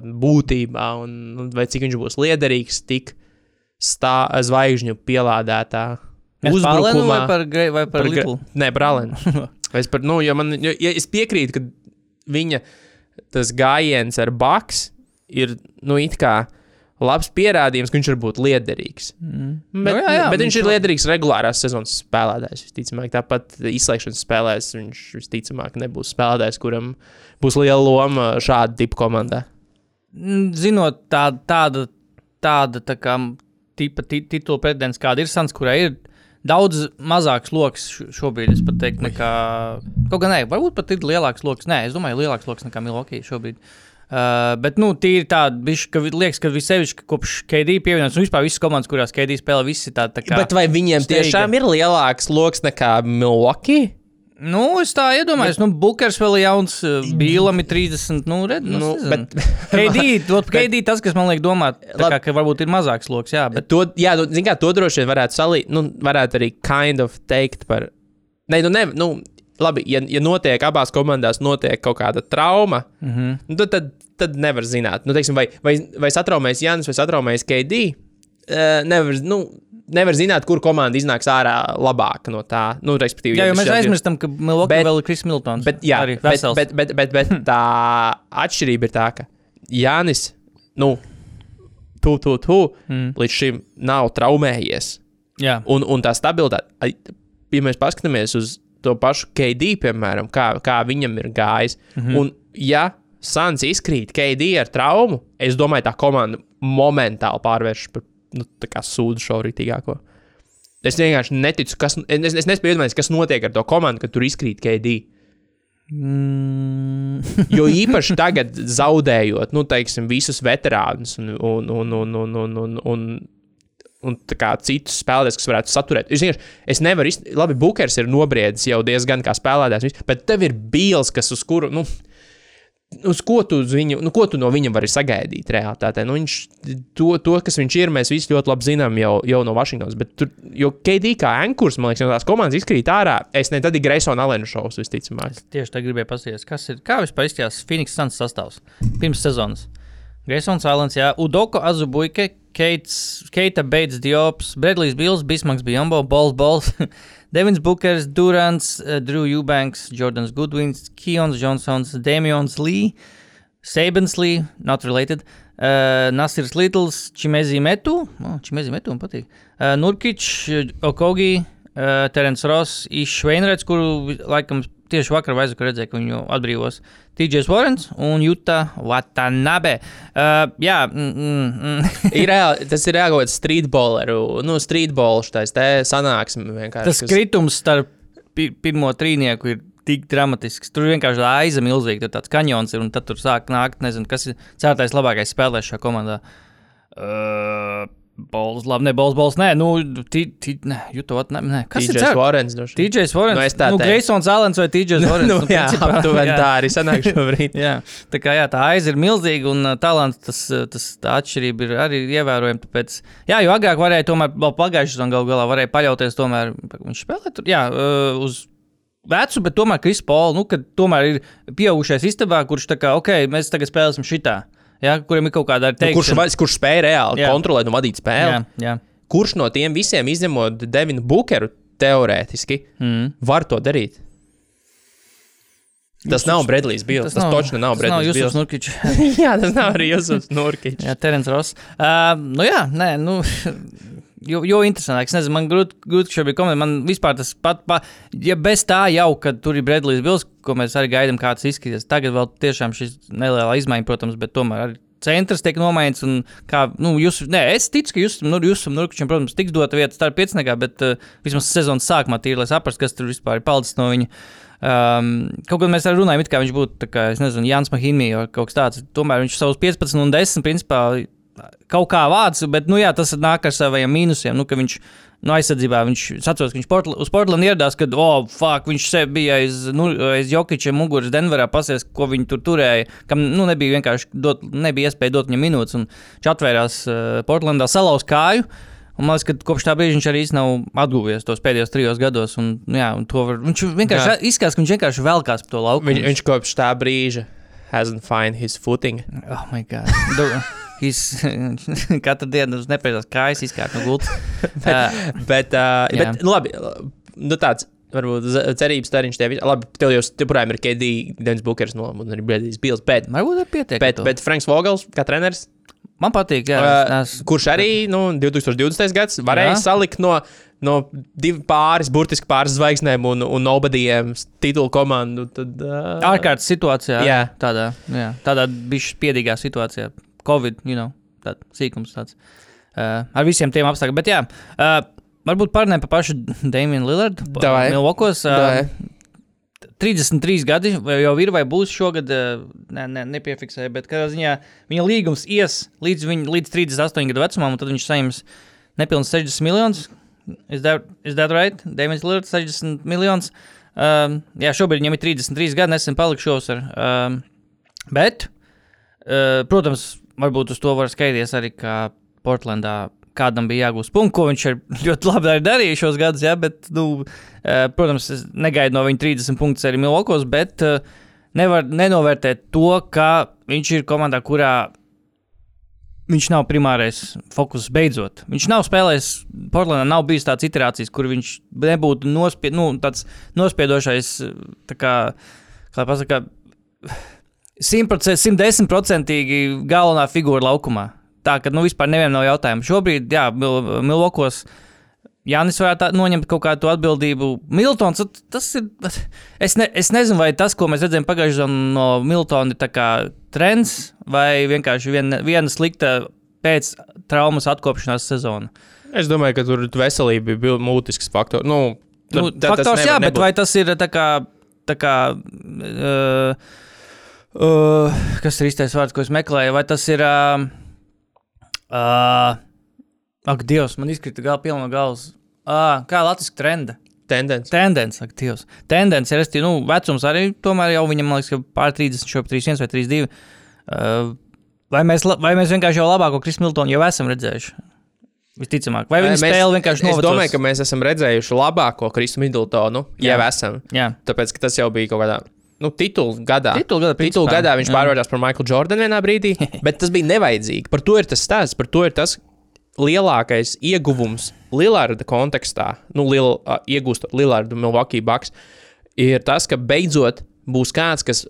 būtībā, un nu, vai cik viņš būs liederīgs tik stā, zvaigžņu pielādētā Uzbrukumā uzbrukumā. vai par, Grey- vai par Par Little? Nē, Brālēnu. [LAUGHS] Es, par, nu, jo man, jo, ja es piekrītu, ka viņa tas gājiens ar Baks ir nu, it kā labs pierādījums, ka viņš var būt liederīgs. Mm. Bet, Nu, jā, jā, bet viņš viņš ir liederīgs regulārās sezonas spēlētājs. Visticamāk, tāpat izslēgšanas spēlēs viņš visticamāk nebūs spēlētājs, kuram būs liela loma šāda tipa komandā. Mm, Zinot tā, tāda, tāda tā kā tipa ti- titula pretendents, kāda ir Sans, kurai ir daudz mazāks lokus šobrīd, es teiktu, nekā. Kaut gan nē, varbūt pat ir lielāks lokus. Nē, es domāju, lielāks lokus nekā Milwaukee šobrīd. Uh, bet, nu, tīri tāda, ka liekas, ka vissevišķi kopš KD pievienots, un vispār visas komandas, kurās KD spēlē, visi tā, tā kā. Bet vai viņiem steiga. tiešām ir lielāks lokus nekā Milwaukee? Nu, es tā iedomājos, bet... nu, Bukers vēl ir jauns, uh, Bīlam ir 30, nu, redz, nu, Nu, nu bet- KD, to- KD tas, kas man liek domāt, tā kā, ka varbūt ir mazāks lokus, jā, bet. To, jā, nu, kā, to droši vien varētu salīt, nu, varētu arī kind of teikt par. Nē, nu, ne, nu, labi, ja, ja notiek abās komandās notiek kaut kāda trauma, mm -hmm. nu, tad, tad, tad nevar zināt, nu, teiksim, vai, vai, vai satraumēs Jānis vai satraumēs KD. Uh, nevar, nu, nevar zināt, kur komanda iznāks ārā labāk no tā. Nu, respektīvi, Jā, jo ja mēs aizmirstam, ka Bet- vēl ir Kris Miltons. Bet, jā, arī bet, bet, bet, bet, bet tā atšķirība ir tā, ka Jānis, nu, tu, tu, tu, mm. līdz šim nav traumējies. jā. Un, un tā stabilitāte, ja mēs paskatāmies uz to pašu KD, piemēram, kā, kā viņam ir gājis. Mm -hmm. Un, ja Sans izkrīt KD ar traumu, es domāju, tā komanda momentāli pārvēršas par nu, sūdu šo rītīgāko. Es vienkārši neticu, kas, es, es nespēju iedomāties, kas notiek ar to komandu, kad tur izkrīt KD. Mm. jo [LAUGHS] īpaši tagad, zaudējot, nu, teiksim, visus veterānus un, un, un, un, un, un, un, un un citus spēlētājus, kas varētu saturēt. Es, vienkārši- es nevaru, izt... labi, Bookers ir nobriedis jau diezgan kā spēlētājs, bet tev ir Bīls, kas uz kuru. Nu, Uz ko tu, uz viņu, nu, ko tu no viņa vari sagaidīt realitātē? Nu, viņš, to, to, kas viņš ir, mēs visi ļoti labi zinām jau, jau no Vašingtonas. Bet tur, jo KD kā ankurs, man liekas, no tās komandas izkrīt ārā, es ne tad ir Greisona Alena šovs, visticamāk. Tieši tā gribēju paskatīties, kas ir. Kā vispār izskatās Phoenix Suns sastāvs pirms sezonas? Graysons Islands, jā, Udoko Azubuike, Keits, Keita Beits Diops, Bredlijs Bills, Bismaks Bijombo, Balls Balls, [LAUGHS] Devins Bookers, Durants, uh, Drew Eubanks, Jordans Goodwins, Keons Johnsons, Damions Lee, Sabins Lee, not related, uh, Nasirs Littles, Čimezi Metu, oh, Čimezi Metu man patīk, uh, Nurkič, Okogi, uh, Terence Ross, Išveinrets, kuru laikam tieši vakar vai aizvakar redzēju, ka viņu atbrīvos. TJs Warrens un Juta Watanabe. Uh, jā, mm, mm, mm. [LAUGHS] ir reāli, tas ir reāli kaut kāds streetballeru, nu, streetballu štais te sanāksme vienkārši. tas kas- kritums starp pi pirmo trīnieku ir tik dramatisks. Tur vienkārši aiza milzīga, tur tāds kanjons ir, un tad tur sāk nākt, nezinu, kas ir ceturtais labākais spēlētājs šajā komandā. Uh, Bols, labi, ne bols, bols, nē, nu, jutot, nē, nē. Kas ir TJs droši vien. TJs Warrens. Nu, es tā nu, teiktu. Greisons Alens vai TJs [LAUGHS] Warrens. Nu, jā, principā, [LAUGHS] aptuveni jā. tā arī sanāk [LAUGHS] šobrīd. Jā, tā kā jā, tā aiz ir milzīga un uh, talants, tas, uh, tas tā atšķirība ir arī ievērojama. Tāpēc, jā, jo agrāk varēja tomēr, vēl pagājušajā sezonā gal galā varēja paļauties tomēr, viņš spēlē tur, jā, uh, uz vecu, bet tomēr Kris Pols, nu, kad tomēr ir pieaugušais istabā, kurš tā kā, ok, mēs tagad spēlēsim šitā, jā, kuriem ir kaut kāda Nu, kurš, teikšana. va- kurš spēja reāli Jā. kontrolēt un vadīt spēli? Jā, jā. Kurš no tiem visiem, izņemot Devinu Bukeru, teorētiski Mm. var to darīt? Tas nav Bredlijs Bils. Tas, tas točni nav tas nav Jusufs Bils. Nurkičs. [LAUGHS] jā, tas nav arī Jusufs Nurkičs. Jā, Terence Ross. Uh, nu, jā, nē, nu. Jo, jo interesantāk, es nezinu, man grūti, grūti šobrīd komentēt. Man vispār tas pat, pa, ja bez tā jau, kad tur ir Bredlijs Bils, ko mēs arī gaidām, kā tas izskatīsies. Tagad vēl tiešām šis nelielā izmaiņa, protams, bet tomēr arī centrs tiek nomainīts. Kā, nu, jūs, nē, es ticu, ka jūs, nu, jūs Nurkičam, protams, tiks dota vieta starp pieciniekā, bet uh, vismaz sezonas sākumā tīri, lai saprastu, kas tur vispār ir palicis no viņa. Um, kaut kā mēs arī runājam, it kā viņš būtu kā, es nezinu, Jānis Mahīmī vai kaut kas tāds. Tomēr viņš savus 15 un 10 principā kaut kā vāc, bet nu, jā, tas nāk ar saviem mīnusiem. Nu, viņš no aizsardzībā, viņš atceros, ka viņš Portla, uz Portlandu ieradās, kad, oh, fuck, viņš bija aiz, nu, aiz Jokiča muguras Denverā, pasies, ko viņi tur turēja, kam nu, nebija vienkārši dot, nebija iespēja dot viņam minūtes, un viņš atvērās uh, Portlandā, salauz kāju. Un man liekas, ka kopš tā brīža viņš arī nav atguvies tos pēdējos trijos gados. Un, nu jā, un var, viņš vienkārši izskatās, ka viņš vienkārši velkās pa to lauku. Viņ, viņš kopš tā brīža hasn't find his footing. Oh, my God. [LAUGHS] [LAUGHS] Katru dienu uz nepareizās kājas izkārt no gultas. [LAUGHS] Uh, Bet, uh, bet nu, labi, nu, tāds. Varbūt cerības stariņš tev ir. Labi, tev jau joprojām ir KD, Denis Bukers no un arī Bredlijs Bils. Bet, varbūt ir pietiekami. bet, bet Franks Vogels, kā treneris, Man patīk, jā. uh, es, kurš arī nu, 2020. gads varēja Jā. salikt no, no divu pāris, burtiski pāris zvaigznēm un, un nobadījiem titulu komandu. Tad, uh, ārkārtas situācijā. Jā. Tādā, jā, tādā bišķi spiedīgā situācijā. Covid, you know, tāds sīkums tāds. Uh, ar visiem tiem apstākļiem. Bet jā, uh, varbūt parunājam par pašu Damienu Lillardu. Milvokos. Uh, 33 gadi jau ir vai būs šogad, uh, ne, ne, nepiefiksēja, bet kādā ziņā viņa līgums ies līdz, viņa, līdz 38 gadu vecumam, un tad viņš saņems nepilnīgi 60 miljonus. Is that, is that right? Damiens Lillards 60 miljonus. Um, jā, šobrīd viņam ir 33 gadi, nesen palikšos ar. Um, bet, uh, protams, varbūt uz to var skaidrs arī, ka Portlandā kādam bija jāgūst punkts, ko viņš ir [LAUGHS] ļoti labi arī darījis šos gadus, jā, bet, nu, uh, protams, es negaidu no viņa 30 punktus arī Milvokos, bet uh, nevar nenovērtēt to, ka viņš ir komandā, kurā viņš nav primārais fokus beidzot. Viņš nav spēlējis, Portlandā nav bijis tāds iterācijas, kur viņš nebūtu nospie, nu, nospiedošais, tā kā, kā pasakā, 100%, 110% galvenā figūra laukumā. Tā ka nu, vispār nevienam nav jautājumu. Šobrīd, jā, Mil Milvokos. Jānis varētu noņemt kaut kādu atbildību. Miltons, tas ir. Es, ne, es nezinu, vai tas, ko mēs redzējām pagājušajā gadā no Miltona, ir trends vai vienkārši viena, viena slikta pēc traumas atkopšanās sezona. Es domāju, ka tur veselība bija būtisks faktors. Nu, Nu, tad- tas faktors, nevar jā, bet nebūt. vai tas ir tā kā. Tā kā uh, uh, kas ir īstais vārds, ko es meklēju? Vai tas ir. Uh, uh, ak, Dievs, man izkrita gal, pilna galvas. Uh, kā Latvijas trenda? tendence? Tendence, ak, Dievs. Tendence, ir, nu, vecums arī tomēr jau viņam, man liekas, ka pār 30, šobrīd 31 vai 32. Uh, vai, mēs, vai mēs vienkārši jau labāko Krisu Miltonu jau esam redzējuši? Visticamāk, vai viņa spēle vienkārši Es novecos? domāju, ka mēs esam redzējuši labāko Kristu Middletonu. Jau esam. Jā, Tāpēc, ka tas jau bija kaut kādā. Nu, titulu gadā. Titulu gadā, Titulu gadā viņš pārvērtās par Michaelu Jordanu vienā brīdī, [LAUGHS] bet tas bija nevajadzīgi. Par to ir tas stāsts, par to ir tas lielākais ieguvums Lillarda kontekstā, nu, liel, uh, iegūstot Lillardu Milwaukee Bucks, ir tas, ka beidzot būs kāds, kas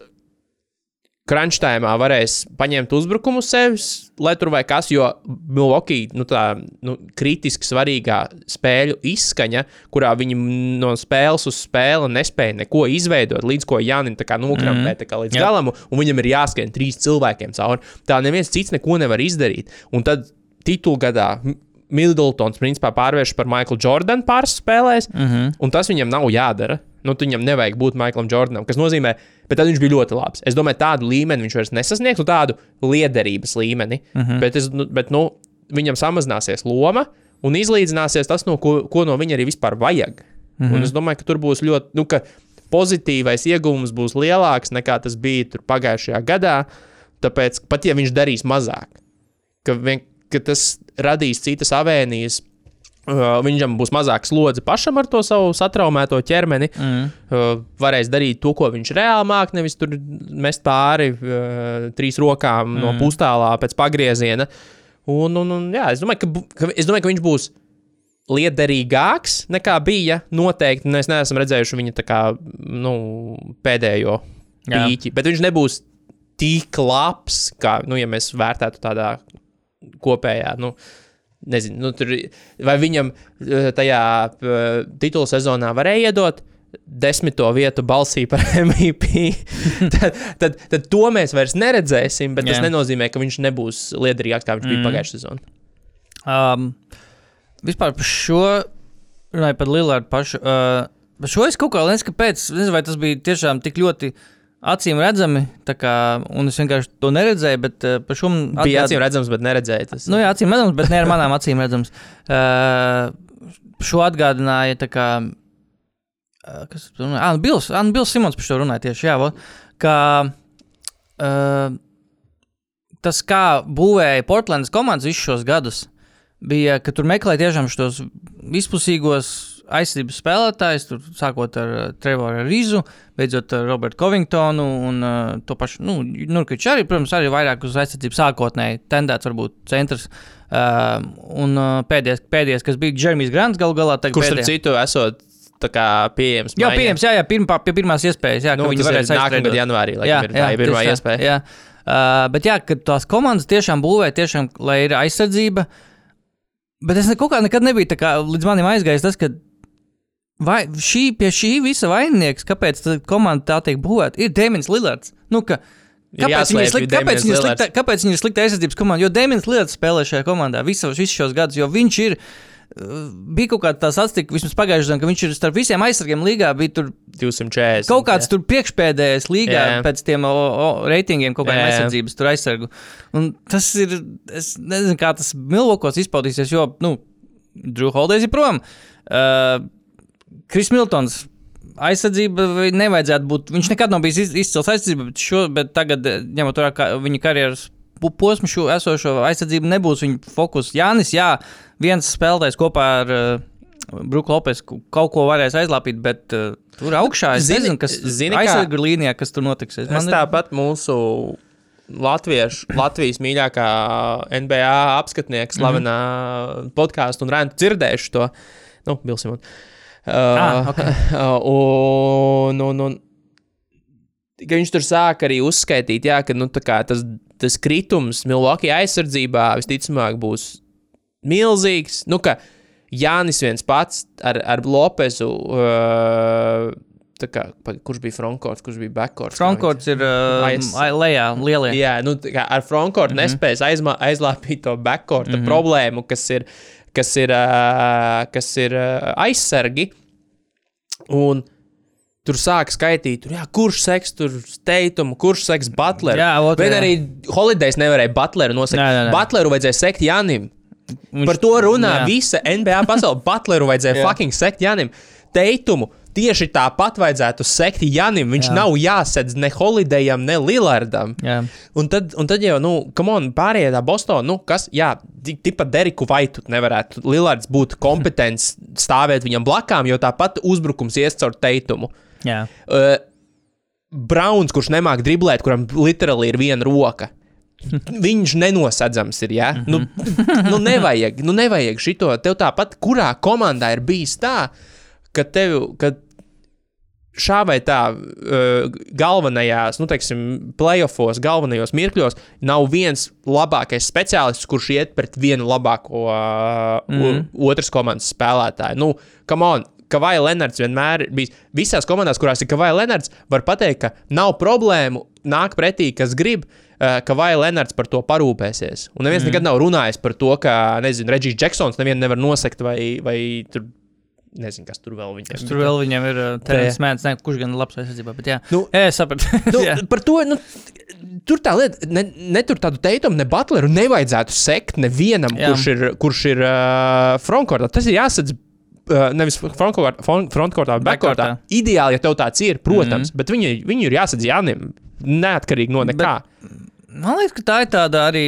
crunchtājumā varēs paņemt uzbrukumu sevis, lai tur vai kas, jo Milwaukee nu, tā nu, kritiski svarīgā spēļu izskaņa, kurā viņi no spēles uz spēli nespēja neko izveidot, līdz ko Jānis nokrampē mm -hmm. līdz Jā. galam, un viņam ir jāskrien trīs cilvēkiem cauri. Tā neviens cits neko nevar izdarīt. Un tad titulu gadā Middletons principā pārvērš par Michaelu Jordanu pāris spēlēs, mm -hmm. un tas viņam nav jādara. Nu, viņam nevajag būt Michaelam Jordanam, kas nozīmē, bet tad viņš bija ļoti labs. Es domāju, tādu līmeni viņš vairs nesasniegs, nu, tādu liederības līmeni. Mm -hmm. Bet, es, nu, bet nu, viņam samazināsies loma un izlīdzināsies tas, no ko, ko no viņa arī vispār vajag. Mm -hmm. Un es domāju, ka tur būs ļoti, nu, pozitīvais iegūms būs lielāks nekā tas bija pagājušajā gadā. Tāpēc pat ja viņš darīs mazāk, ka, vien, ka tas radīs citas avēnijas. Uh, viņam būs mazāk slodze pašam ar to savu satraumēto ķermeni. Mm. Uh, varēs darīt to, ko viņš reāli māk, nevis tur mest pāri uh, trīs rokām mm. no pustālā pēc pagrieziena. Un, un, un, jā, es, domāju, ka, ka, es domāju, ka viņš būs liederīgāks nekā bija. Noteikti mēs neesam redzējuši viņa kā, nu, pēdējo Jā. pīķi, bet viņš nebūs tik labs, kā nu, ja mēs vērtētu tādā kopējā. Nu, Nezinu, nu, tur, vai viņam eh, tajā eh, titula sezonā varēja iedot desmito vietu balsī par [LAUGHS] MVP. [LAUGHS] tad, tad, tad to mēs vairs neredzēsim, bet Jā. tas nenozīmē, ka viņš nebūs liederīgāks, kā viņš mm. bija pagājušajā sezonā. Um, vispār par šo, runāju par Lillardu pašu. Uh, par šo es kaut kā nezinu, kāpēc. Nezinu, vai tas bija tiešām tik ļoti acīm redzami, kā, un es vienkārši to neredzēju, bet uh, šo man Bija atgād- acīm redzams, bet neredzēja. Tas. Nu, jā, acīm redzams, bet ne ar manām acīm redzams. Uh, šo atgādināja kā. Uh, kas tur runāja? Ah, Bils, ah, Bils Simons par šo runāja tieši. Jā, vo, ka, uh, tas, kā būvēja Portlandas komandas visus šos gadus, bija, ka tur meklēja tiešām šos vispusīgos aizsardzības spēlētājus, tur sākot ar uh, Trevoru Rīzu, beidzot ar Robertu Covingtonu un uh, to pašu, nu, Nurkiču arī, protams, arī vairāk uz aizsardzību sākotnēji tendēts, varbūt centrs. Uh, un uh, pēdējais, pēdējais, kas bija Džermijs Grants, gal galā Kurš ar citu esot tā kā pieejams? Jā, pieejams, jā, jā pirmā, pie pirmās iespējas, jā, Nu, viņi varēs nākamā aiztraidot. gada janvārī, laikam, ir tā ir pirmā iespēja. Jā. Uh, bet jā, ka tās komandas tiešām būvē, tiešām, lai ir aizsardzība. Bet es ne, kaut kā nekad nebiju tā kā līdz manim aizgājis tas, ka vai, šī, pie šī visa vaininieks, kāpēc komanda tā tiek būvēta, ir Dēmons Lillards. Nu, ka, Kāpēc viņi ir slikti? Kāpēc Lillards. slikti? Kāpēc viņi ir slikti aizsardzības komandā? Jo Dēmons Lillards spēlē šajā komandā visus, visus šos gadus, jo viņš ir. uh, Bija kaut kāda tā statistika, vismaz pagājušajā gadā, ka viņš ir starp visiem aizsargiem līgā. Bija tur 240. kaut kāds tur priekšpēdējais līgā Jā. jā. pēc tiem o, o, reitingiem, kaut kādiem Jā, jā. aizsardzības tur aizsargu. Un tas ir, es nezinu, kā tas Milvokos izpaudīsies, jo, nu, Drew Holders ir prom. Uh, Kris Miltons. Aizsardzība nevajadzētu būt. Viņš nekad nav bijis iz- izcils aizsardzība, bet, šo, bet tagad, eh, ņemot vērā ka viņa karjeras posmu, šo esošo aizsardzību nebūs viņa fokus. Jānis, jā, viens spēlētājs kopā ar uh, Bruku Lopes kaut ko varēs aizlāpīt, bet uh, tur augšā es Zini- nezinu, kas zini, kā- aizsargu līnijā, kas tur notiks. Es, Es tāpat mūsu Latviešu, Latvijas mīļākā NBA apskatnieka, slavenā mm -hmm. podkāstu un rēnu dzirdējuši to. Nu, Bilsim. Uh, Ah, ok. [LAUGHS] un, un, un, ka viņš tur sāk arī uzskaitīt, jā, ka nu, tas, tas kritums Milwaukee aizsardzībā visticamāk būs milzīgs. Nu, ka Jānis viens pats ar, ar Lopezu. Uh, kā, kurš bija frontcourt, kurš bija backcourt? Frontcourts ir uh, Aiz- ai- lejā, lielie. Jā, nu, kā ar frontcourt mm -hmm. nespējas aizma, aizlāpīt to backcourt mm -hmm. problēmu, kas ir, kas ir, uh, kas ir uh, aizsargi. Un tur sāk skaitīt, tur, jā, kurš seks tur steitumu, kurš seks Butleru. Jā, ot, Bet jā. arī Holidays nevarēja Butleru nosakt. Nē, nē, nē. Butleru vajadzēja sekt Janim. Viņš- Par to runā jā. visa NBA pasaule. Butleru vajadzēja fucking sekt Janim. Teitumu tieši tāpat vajadzētu sekt Janim. Viņš Jā. nav jāsedz ne Holidayam, ne Lillardam. Jā. Un tad, un tad jau, nu, kam on, pārējie tā Bostonā, nu, kas, jā, ti- tipa Deriku Vaitu nevarētu Lillards būt kompetents [LAUGHS] stāvēt viņam blakām, jo tāpat uzbrukums ies caur teitumu. Jā. Uh, Browns, kurš nemāk driblēt, kuram literāli ir viena roka. [LAUGHS] Viņš nenosedzams ir. Ja? Nu, [LAUGHS] nu, nevajag, nu, nevajag šito. Tev tāpat, kurā komandā ir bijis tā, ka tev, ka šā vai tā uh, galvenajās, nu, teiksim, playoffos, galvenajos mirkļos nav viens labākais speciālists, kurš iet pret vienu labāko mm. otras komandas spēlētāju. Nu, come on! Kavai Lenards vienmēr bijis. Visās komandās, kurās ir Kavai Lenards, var pateikt, ka nav problēmu, nāk pretī, kas grib, uh, ka Vai Lenards par to parūpēsies. Un neviens mm. nekad nav runājis par to, ka, nezinu, Reģis Džeksons nevienu nevar nosekt vai, vai nezinu, kas tur vēl viņam Tur vēl viņam ir Terence Mēnesis, ne, kurš gan ir labs aizsardzībā, bet jā. Nu, jā es sapratu. Nu, [LAUGHS] par to nu, tur tā lieta, ne, ne tur tādu teikumu, ne Butleru nevajadzētu sekt nevienam, Jā. kurš ir, kurš ir uh, frontkortā. Tas ir jāsadz. Uh, nevis frontkortā, front- frontkortā, bet backkortā. Ideāli, ja tev tāds ir, protams, mm. -hmm. bet viņi, viņi ir jāsadz Jānim, neatkarīgi no nekā. Man liekas, ka tā ir tāda arī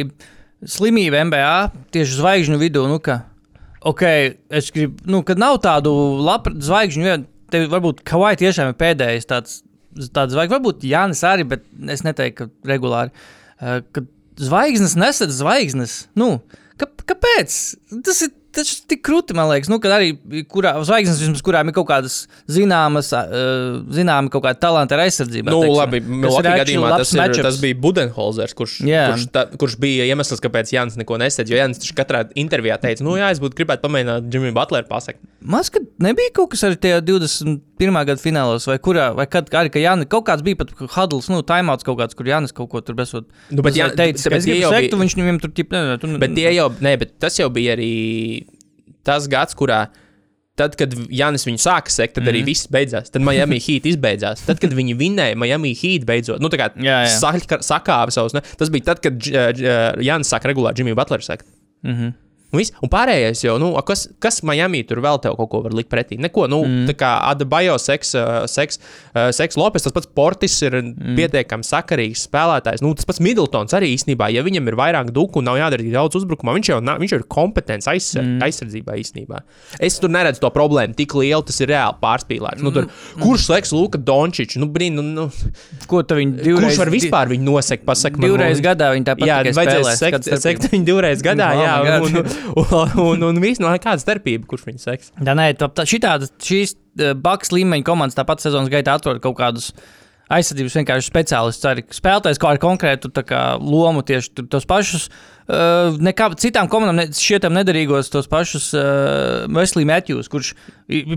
slimība MBA tieši zvaigžņu vidū. Nu, ka, ok, es gribu, nu, kad nav tādu labu zvaigžņu, jo tev varbūt Kavai tiešām ir pēdējais tāds, tāds zvaigznes, varbūt Jānis arī, bet es neteiktu, ka regulāri. Uh, kad zvaigznes nesadz zvaigznes, nu, ka, kāpēc? Tas ir. Tas ir tik krūti, man liekas, nu, ka arī kurā, zvaigznes, vismaz, kurām ir kaut kādas zināmas, uh, zināmas kaut kāda talanta ar aizsardzību. Nu, teiksim. labi, actually gadījumā tas, ir, tas bija Budenholzers, kurš, Jā. kurš, ta, kurš bija iemesls, kāpēc Jānis neko nesedz. Jo Jānis katrā intervijā teica, nu, jā, es būtu gribētu pamēģināt Džimiju Butleru. Man liekas, ka nebija kaut kas arī tajā 21. gada finālos, vai kurā, vai kad arī, ka Jānis kaut kāds bija pat Hudls, nu, timeouts kaut kāds, kur Jānis kaut ko tur besot. Nu, bet Jā- teica, bet ka es gribu jau sekt, bija- un viņš viņam tur tip, ne, ne, tu, Bet tie jau, nē, bet tas jau bija arī tas gads, kurā. Tad, kad Jānis viņu sāka sekt, tad mm. Mhm. arī viss beidzās. Tad Miami [LAUGHS] Heat izbeidzās. Tad, kad viņi vinēja Miami Heat beidzot, nu, tā kā Jā, jā. sakāva savus. Ne? Tas bija tad, kad Dž- Jānis sāka regulāri Jimmy Butleru sekt. Mm -hmm. Un, viss. un pārējais jau, nu, kas, kas Miami tur vēl tev kaut ko var likt pretī? Neko, nu, mm. tā kā Adabajo, seks, uh, seks, uh, seks Lopes, tas pats Portis ir mm. pietiekami sakarīgs spēlētājs. Nu, tas pats Middletons arī īstenībā, ja viņam ir vairāk duku un nav jādara daudz uzbrukumā, viņš jau, na- viņš jau ir kompetents aizsar, mm. aizsardzībā īstenībā. Es tur neredzu to problēmu tik lielu, tas ir reāli pārspīlēts. Nu, tur, kurš seks Luka Dončičs? Nu, brīn, nu, nu, Ko tu viņi kurš divreiz? var vispār viņu nosekt? Pasaka, man, Divreiz lūdzu. gadā viņi tāpat Jā, vajadzēs sekt, sekt viņu divreiz gadā. [LAUGHS] Oh jā, un, un, un, [LAUGHS] un, un viss no kāda starpība, kurš viņu seks. Jā, nē, tā, tā, šitādas, šīs uh, Baks līmeņa komandas tāpat sezonas gaitā atrod kaut kādus aizsardzības vienkārši speciālistus. Arī spēlētājs kaut kādu konkrētu kā, lomu tieši tur, tos pašus. Uh, nekā citām komandām ne, šietam nederīgos tos pašus uh, Wesley Matthews, kurš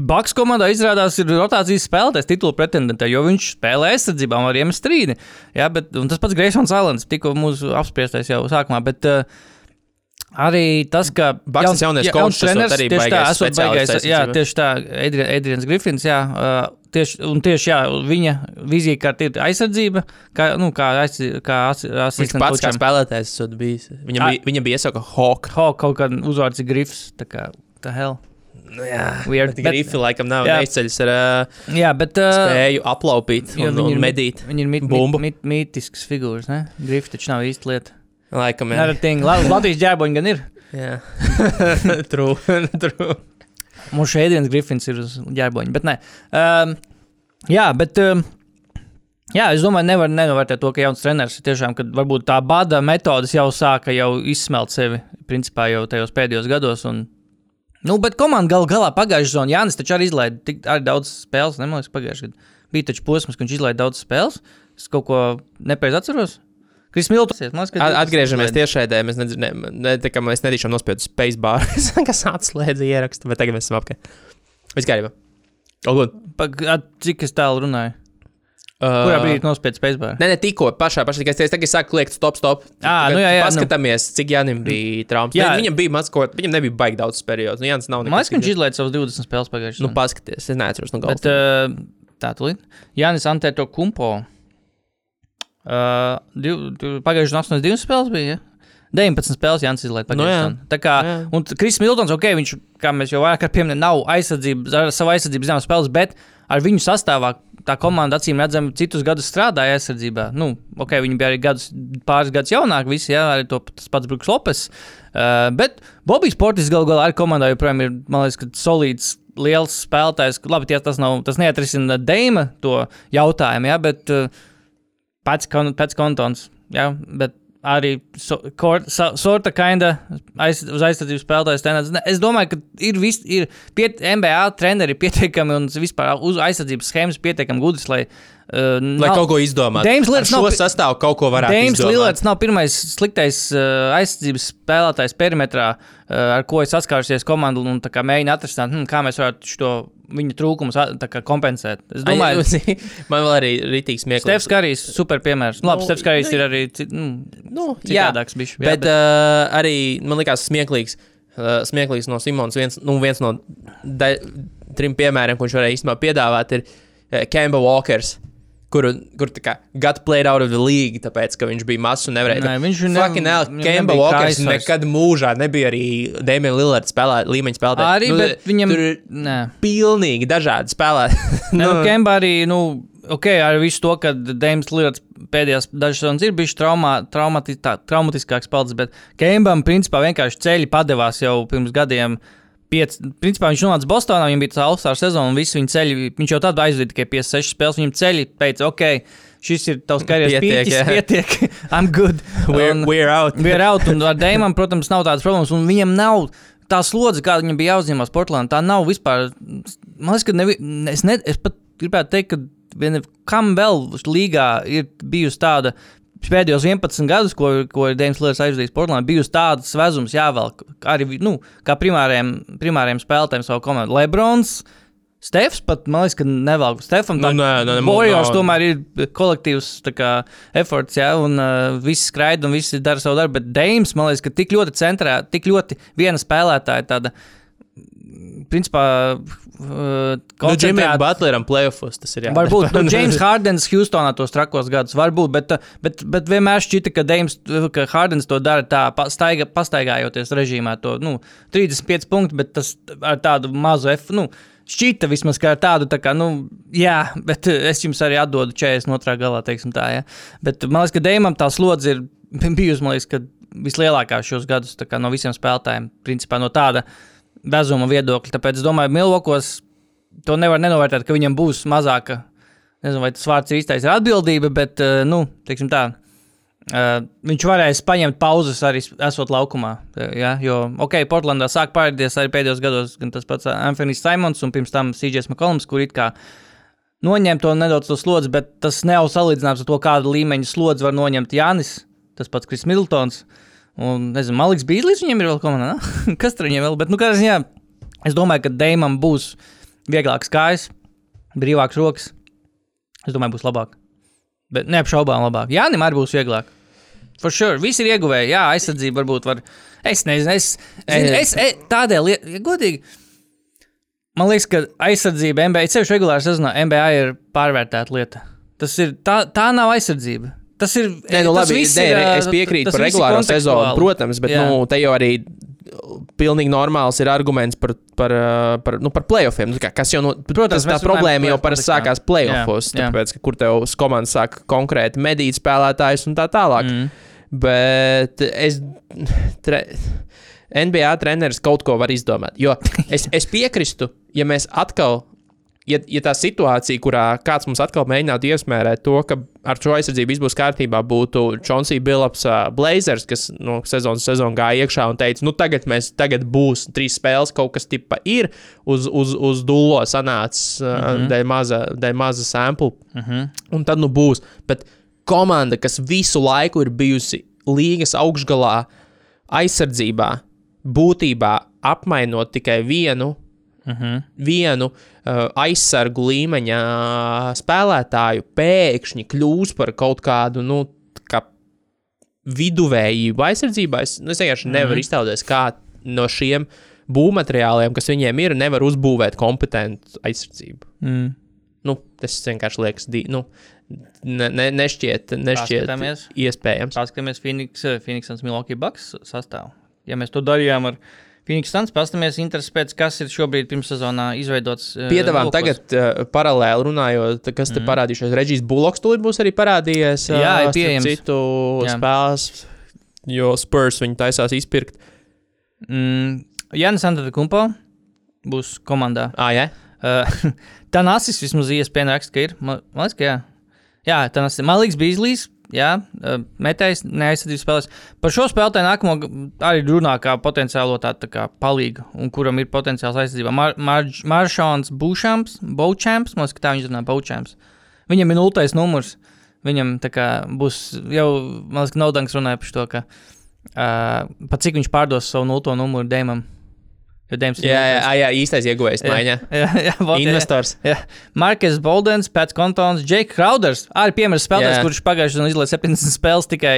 Baks komandā izrādās ir rotācijas spēlētājs, titula pretendentē, jo viņš spēlē aizsardzībā var iemest strīdi. Jā, bet tas pats Greisons Islands, tikko mūsu apspriestais jau sākumā. Bet, uh, Arī tas, ka Baks tas jaunais coachs, esot treneris, arī tieši tā, baigais esot baigais, jā, tieši tā, Adri- Adrians Grifins, jā, uh, tieši, un tieši jā, viņa vīzija, kā ir aizsardzība, kā, nu, kā, aiz, kā as, Viņš asistents pats kā spēlētājs esot bijis. Viņam, bija, viņam bija iesauka Hawk. Ho, kaut kāda uzvārds ir Grifs, tā kā, tā hell. Nu, jā, Weird, bet bet- Grifi laikam nav neizceļas ar Jā, bet. Uh, spēju aplaupīt un, un medīt. Viņi ir mit, mit, mit, mītisks figūrs, ne? Grifs taču nav īsti lieta. Laikam, jā. Naratīni, Latvijas ģēboņi gan ir. jā. [LAUGHS] true, true. Mums šeit Adrians Grifins ir uz ģērboņa, bet nē. Um, jā, bet. Um, Jā, es domāju, nevar nenovērtēt to, ka jauns treneris tiešām, kad varbūt tā bada metodas jau sāka jau izsmelt sevi, principā jau tajos pēdējos gados. Un, nu, bet komanda gal galā pagājušajā sezonā Jānis taču arī izlaida tik arī daudz spēles, nemaz pagājušajā gadā. Bija taču posms, ka viņš izlaida daudz spēles. Es kaut ko nepareizi atceros. Kris Miltons, Atgriežamies tiešraidē. Mēs ne, tā kā mēs nedīšām nospiest spacebar, [LAUGHS] kas atslēdza ierakstu, bet tagad mēs esam apkārt. Viss kārībā. Cik es tālu runāju? Uh, Kurā brīdī nospiedz spēcbāru? Nē, ne tikko pašā, pašā tikai es tagad sāku liekt, stop, stop. Tagad nu jā, jā, nu. Paskatāmies, cik Jānim bija traumas. Jā. Viņam bija maz ko, viņam nebija baigi daudz periodu. Nu, Jānis nav Man liekas, ka viņš nekas. izlaiž savus 20 spēles pagājušajā Nu, gadā. paskaties, es neatceros no Bet galvas. uh, tā tūlīt. Jānis Antēto Kumpo. Uh, pagājušajā gadā 8 spēles bija. Ja? 19 spēles Jānis izlaiž Nu jā. Tā kā, Jā. un Kris Miltons, ok, viņš, kā mēs jau vairāk pieminējām, nav aizsardzības, ar savu aizsardzības zemes spēles, bet ar viņu sastāvā tā komanda acīm redzami citus gadus strādāja aizsardzībā. Nu, ok, viņi bija arī gadus, pāris gadus jaunāki, visi, jā, arī to, tas pats Bruks Lopes. Uh, bet Bobijs Portis galu galā arī komandā joprojām ir, man liekas, ka solīds. Liels spēlētājs, labi, tie, tas, nav, tas neatrisina Deima to jautājumu, jā, bet uh, pats, kon, pats kontons. Jā, bet arī so, kor, so, sorta kinda aiz, uz aizsardzības spēlētājs. tenants. Ne, Es domāju, ka ir, vis, ir piet, MBA treneri pietiekami un vispār uz aizsardzības schēmas pietiekami gudrs, lai. Uh, Lai kaut ko izdomātu. Lillards šo nav sastāvu kaut ko varētu Deims izdomāt. Lillards nav pirmais sliktais uh, aizsardzības spēlētājs perimetrā, uh, ar ko ir saskārusies komanda un mēģina atrast, hm, kā mēs varētu šo viņa trūkumus kompensēt. Es domāju, Ai, [LAUGHS] Man vēl arī rītīgs smieklīgs. Stefs Karijs super piemērs. Nu, labi, Stefs Karijs nu, ir arī nu, Nu, jā, citādāks. Bišķi, bet, bet uh, arī man liekas smieklīgs. Uh, smieklīgs no Simons. Viens, nu, viens no da, trim piemēriem, ko viņš varēja īstenībā piedāvāt, ir uh, Kemba Walkers, Kur, kur tā kā got played out of the league, tāpēc, ka viņš bija mazs un nevarēja. Nē, viņš ne- Fucking hell, Kemba Walkers kājas vairs. nekad mūžā nebija arī Dēmija Lillards spēlē, līmeņa spēlētājs. Arī, nu, bet viņam. Tur ir pilnīgi dažādi spēlētāji. [LAUGHS] Nu, nu, Kemba arī, nu, ok, ar visu to, ka Dēmons Lillards pēdējās dažas stundas ir bijis traumā, traumatiskāks palicis, bet Kembam principā vienkārši ceļi padevās jau pirms gadiem. Piec, principā viņš nonāca Bostonā, viņam bija tā All-Star sezona, un visi viņa ceļi, viņš jau tādu aizveda tikai 56 spēles. Viņam ceļi teica, ok, šis ir tavs karjeras Pietiek, pīķis, jā. pietiek, [LAUGHS] I'm good. We're, Un- we're out. [LAUGHS] We're out, un ar Dēmonu, protams, nav tādas problēmas. Un viņam nav tā slodze, kāda viņam bija jāuzņemās Portugālē. Tā nav vispār. Man liekas, ka nevi, es, ne, es pat gribētu teikt, ka viena, kam vēl līgā ir bijusi tāda. Pēdējos 11 gadus, ko, ko Dēmons Lērs aizvadījis Portugālē, bijusi tādas svezums jāvelk arī nu, kā primāriem, primāriem spēlētājiem savu komandu. Lebrons, Stefs pat, man liekas, ka nevelk. Stefam Nu, nē, nē, nē. tomēr ir kolektīvs tā kā, efforts, ja, un uh, viss skraida un visi dara savu darbu. Bet Deims, man liekas, ka tik ļoti centrā, tik ļoti viena spēlētāja tāda. Principā, uh, Nu, Džimijam Butleram playoffs tas ir jā. Varbūt nu, [LAUGHS] James Hardens Houstonā tos trakos gadus, varbūt, bet, uh, bet, bet vienmēr šķita, ka, Deims, ka Hardens to dara tā, pastaiga, pastaigājoties režīmā. To, nu, 35 punkti, bet tas ar tādu mazu F. Nu, Šķita vismaz kā tādu, tā kā, nu, jā, bet uh, es jums arī atdodu 42. galā, teiksim tā, jā. Bet man liekas, ka Deimam tā slodze ir [LAUGHS] bijusi, man liekas, ka vislielākā šos gadus tā kā, no visiem spēlētājiem, principā no tāda vezuma viedokļa. Tāpēc domāju, Milvokos to nevar nenovērtēt, ka viņam būs mazāka, nezinu, vai tas vārds īstais, ir atbildība, bet, uh, nu, teiksim tā, uh, viņš varēs paņemt pauzes arī esot laukumā. uh, Ja? Jo, ok, Portlandā sāk parādīties arī pēdējos gados gan tas pats Anthony's Simons un pirms tam CJs McCollums, kur it kā noņem to nedaudz to slodzi, bet tas nav salīdzināms ar to, kādu līmeņu slodzi var noņemt Jānis, tas pats Kris Middletons. Un, nezinu, Maliks Bīslis viņam ir vēl komandā. ne? [LAUGHS] Kas tur viņam vēl? Bet, nu, kādā ziņā, es domāju, ka Deimam būs vieglāks kājas, brīvāks rokas. Es domāju, būs labāk. Bet neapšaubām labāk. Jānim arī būs vieglāk. For sure. Visi ir ieguvēji. Jā, aizsardzība varbūt var. Es nezinu, es, zinu, es, es tādēļ, ja godīgi. Man liekas, ka aizsardzība NBA, ceļš regulāri sezonā, NBA ir pārvērtēta lieta. Tas ir, tā, tā nav aizsardzība. Tas ir. Nē, nu, labi, nē, ir, es piekrītu par regulāro sezonu, protams, bet Jā. nu, te jau arī pilnīgi normāls ir arguments par, par, ā, par, nu, par playoffiem. Nu, Kas jau no, Protams, tas, tā problēma jau par parasti sākās playoffos, Jā, jā. tāpēc, ka kur tev komandas sāk konkrēti medīt spēlētājus un tā tālāk. Mm. Bet es. Tre, NBA treneris kaut ko var izdomāt. Jo [LAUGHS] es, es piekrītu, ja mēs atkal. Ja, ja tā situācija, kurā kāds mums atkal mēģinātu iesmērēt to, ka ar šo aizsardzību viss būs kārtībā, būtu Chauncey Billups, uh, Blazers, kas no sezonas sezonā gāja iekšā un teica, nu tagad mēs, tagad būs trīs spēles, kaut kas tipa ir uz, uz, uz dullo sanācis uh, mm -hmm. dēļ maza, dēļ maza sample. Mm -hmm. Un tad nu būs. Bet komanda, kas visu laiku ir bijusi līgas augšgalā, aizsardzībā, būtībā apmainot tikai vienu, uh -huh. vienu uh, aizsargu līmeņa spēlētāju, pēkšņi kļūs par kaut kādu, nu, kā viduvējību aizsardzībā. Es, nu, es vienkārši nevaru iztēloties, kā no šiem būvmateriāliem, kas viņiem ir, nevar uzbūvēt kompetentu aizsardzību. Mm. Nu, tas vienkārši liekas, di, nu, ne, ne, nešķiet, nešķiet Paskatāmies. iespējams. Paskatāmies Phoenix, eh, Phoenix un Milwaukee Bucks sastāvā. Ja mēs to darījām ar Phoenix Suns, paskatāmies interesi pēc, kas ir šobrīd pirmssezonā izveidots. eh, Piedāvājam, tagad uh, paralēli runājot, kas te mm. parādījušies. Reģis Buloks tūlīt būs arī parādījies. Jā, ir starp pieejams. Citu Jā. spēles, jo Spurs viņu taisās izpirkt. Mm, Jānis Antetokumpo būs komandā. Ah, jā? [LAUGHS] Uh, tā nasis vismaz iespēja raksta, ka ir. Man man liekas, ka jā. Jā, tā nasis. Malīgs Bīslis. Jā, metējs, neaizsardzības spēlēs. Par šo spēlētāju nākamo arī runā kā potenciālo tādu tā kā palīgu, un kuram ir potenciāls aizsardzībā. Mar Marž Maršāns Būšams, Boučams, man liekas, ka tā viņš runā, Boučams. Viņam ir nultais numurs. Viņam tā kā būs jau, man liekas, ka Naudanks runāja par to, ka uh, pat cik viņš pārdos savu nulto numuru Dēmam. Jo Dēms ir Jā, jā, jā, īstais ieguvējs maiņā. [LAUGHS] Jā, jā, vot. Investors. Jā. Markus Boldens, Pats Kontons, Jake Crowders. Arī piemērs spēlētājs, kurš pagājušajā gadā izlaiž 70 spēles tikai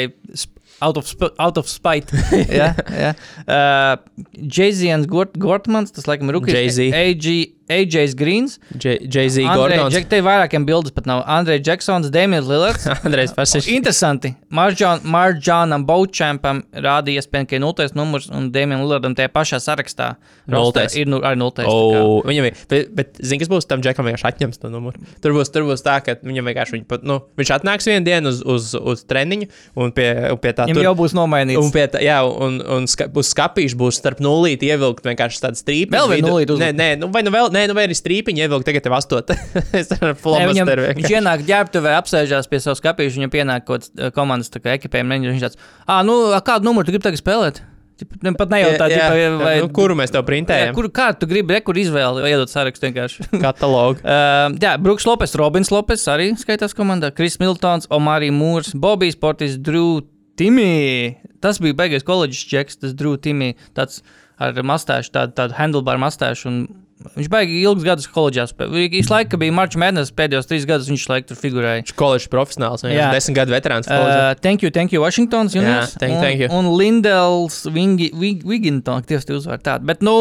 out of, out of spite. [LAUGHS] jā, jā. Uh, Jayzians Gort Gortmans, tas laikam ir Rukijs. AG AJs Greens, Jay-Z Gordons. Džek, te vairākiem bildes pat nav. Andrejs Džeksons, Dēmijs Lillards. [LAUGHS] Andrejs Fasišs. Interesanti. Marģānam Baučampam rādīja iespēju, ka ir 0. numurs un Dēmijam Lillardam tajā pašā sarakstā. Nultais. Ir nu, arī 0. Oh, viņam ir, bet, bet zini, kas būs tam džekam, vienkārši atņems to numuru. Tur būs, tur būs tā, ka viņam vienkārši, viņ, pat, nu, viņš atnāks vienu dienu uz, uz, uz treniņu un pie, un pie tā Viņam tur- jau būs nomainīts. Un, pie tā, jā, un, un ska, uz skāpīša būs starp nulīti ievilkt vienkārši tādu strīpu. Vēl vienu nulīti Nē, nē, nu, vai nu vēl, nē, nu vai arī strīpiņu ievilkt, tagad tev astot. [LAUGHS] es ar flomasteru viņš vienkārši. ienāk ģērbtuvē, apsēžās pie savas kapīša, viņam pienāk kaut eh, komandas kā ekipējuma. Viņš tāds, ah, nu, kādu numuru tu gribi tagad spēlēt? Pat nejautā, Jā, jā, ģipa, vai, nu, kuru mēs tev jā, printējam? kur, kā tu gribi, re, kur izvēli, vai iedot sarakstu vienkārši. [LAUGHS] Katalogu. Uh, [LAUGHS] jā, Brooks Lopes, Robins Lopes arī skaitās komandā, Kris Miltons, Omarī Mūrs, Bobijs Portis, Drew Timī. Tas bija beigas koledžas čeks, tas Drew Timī, tāds ar mastāšu, tādu, tādu handlebar mastāšu. un Viņš baigi ilgus gadus koledžā spēlēja. Viņš laikam bija Marčs Mēnesis, pēdējos trīs gadus viņš laikam tur figurēja. Viņš koledžas profesionāls, viņš Jā. ir desmit gadu veterāns. Uh, thank you, thank you, Washingtons. Juniors. thank un, thank you. Un Lindels, Wig- Wigginton, tiesa tie uzvar tādu. Bet, nu,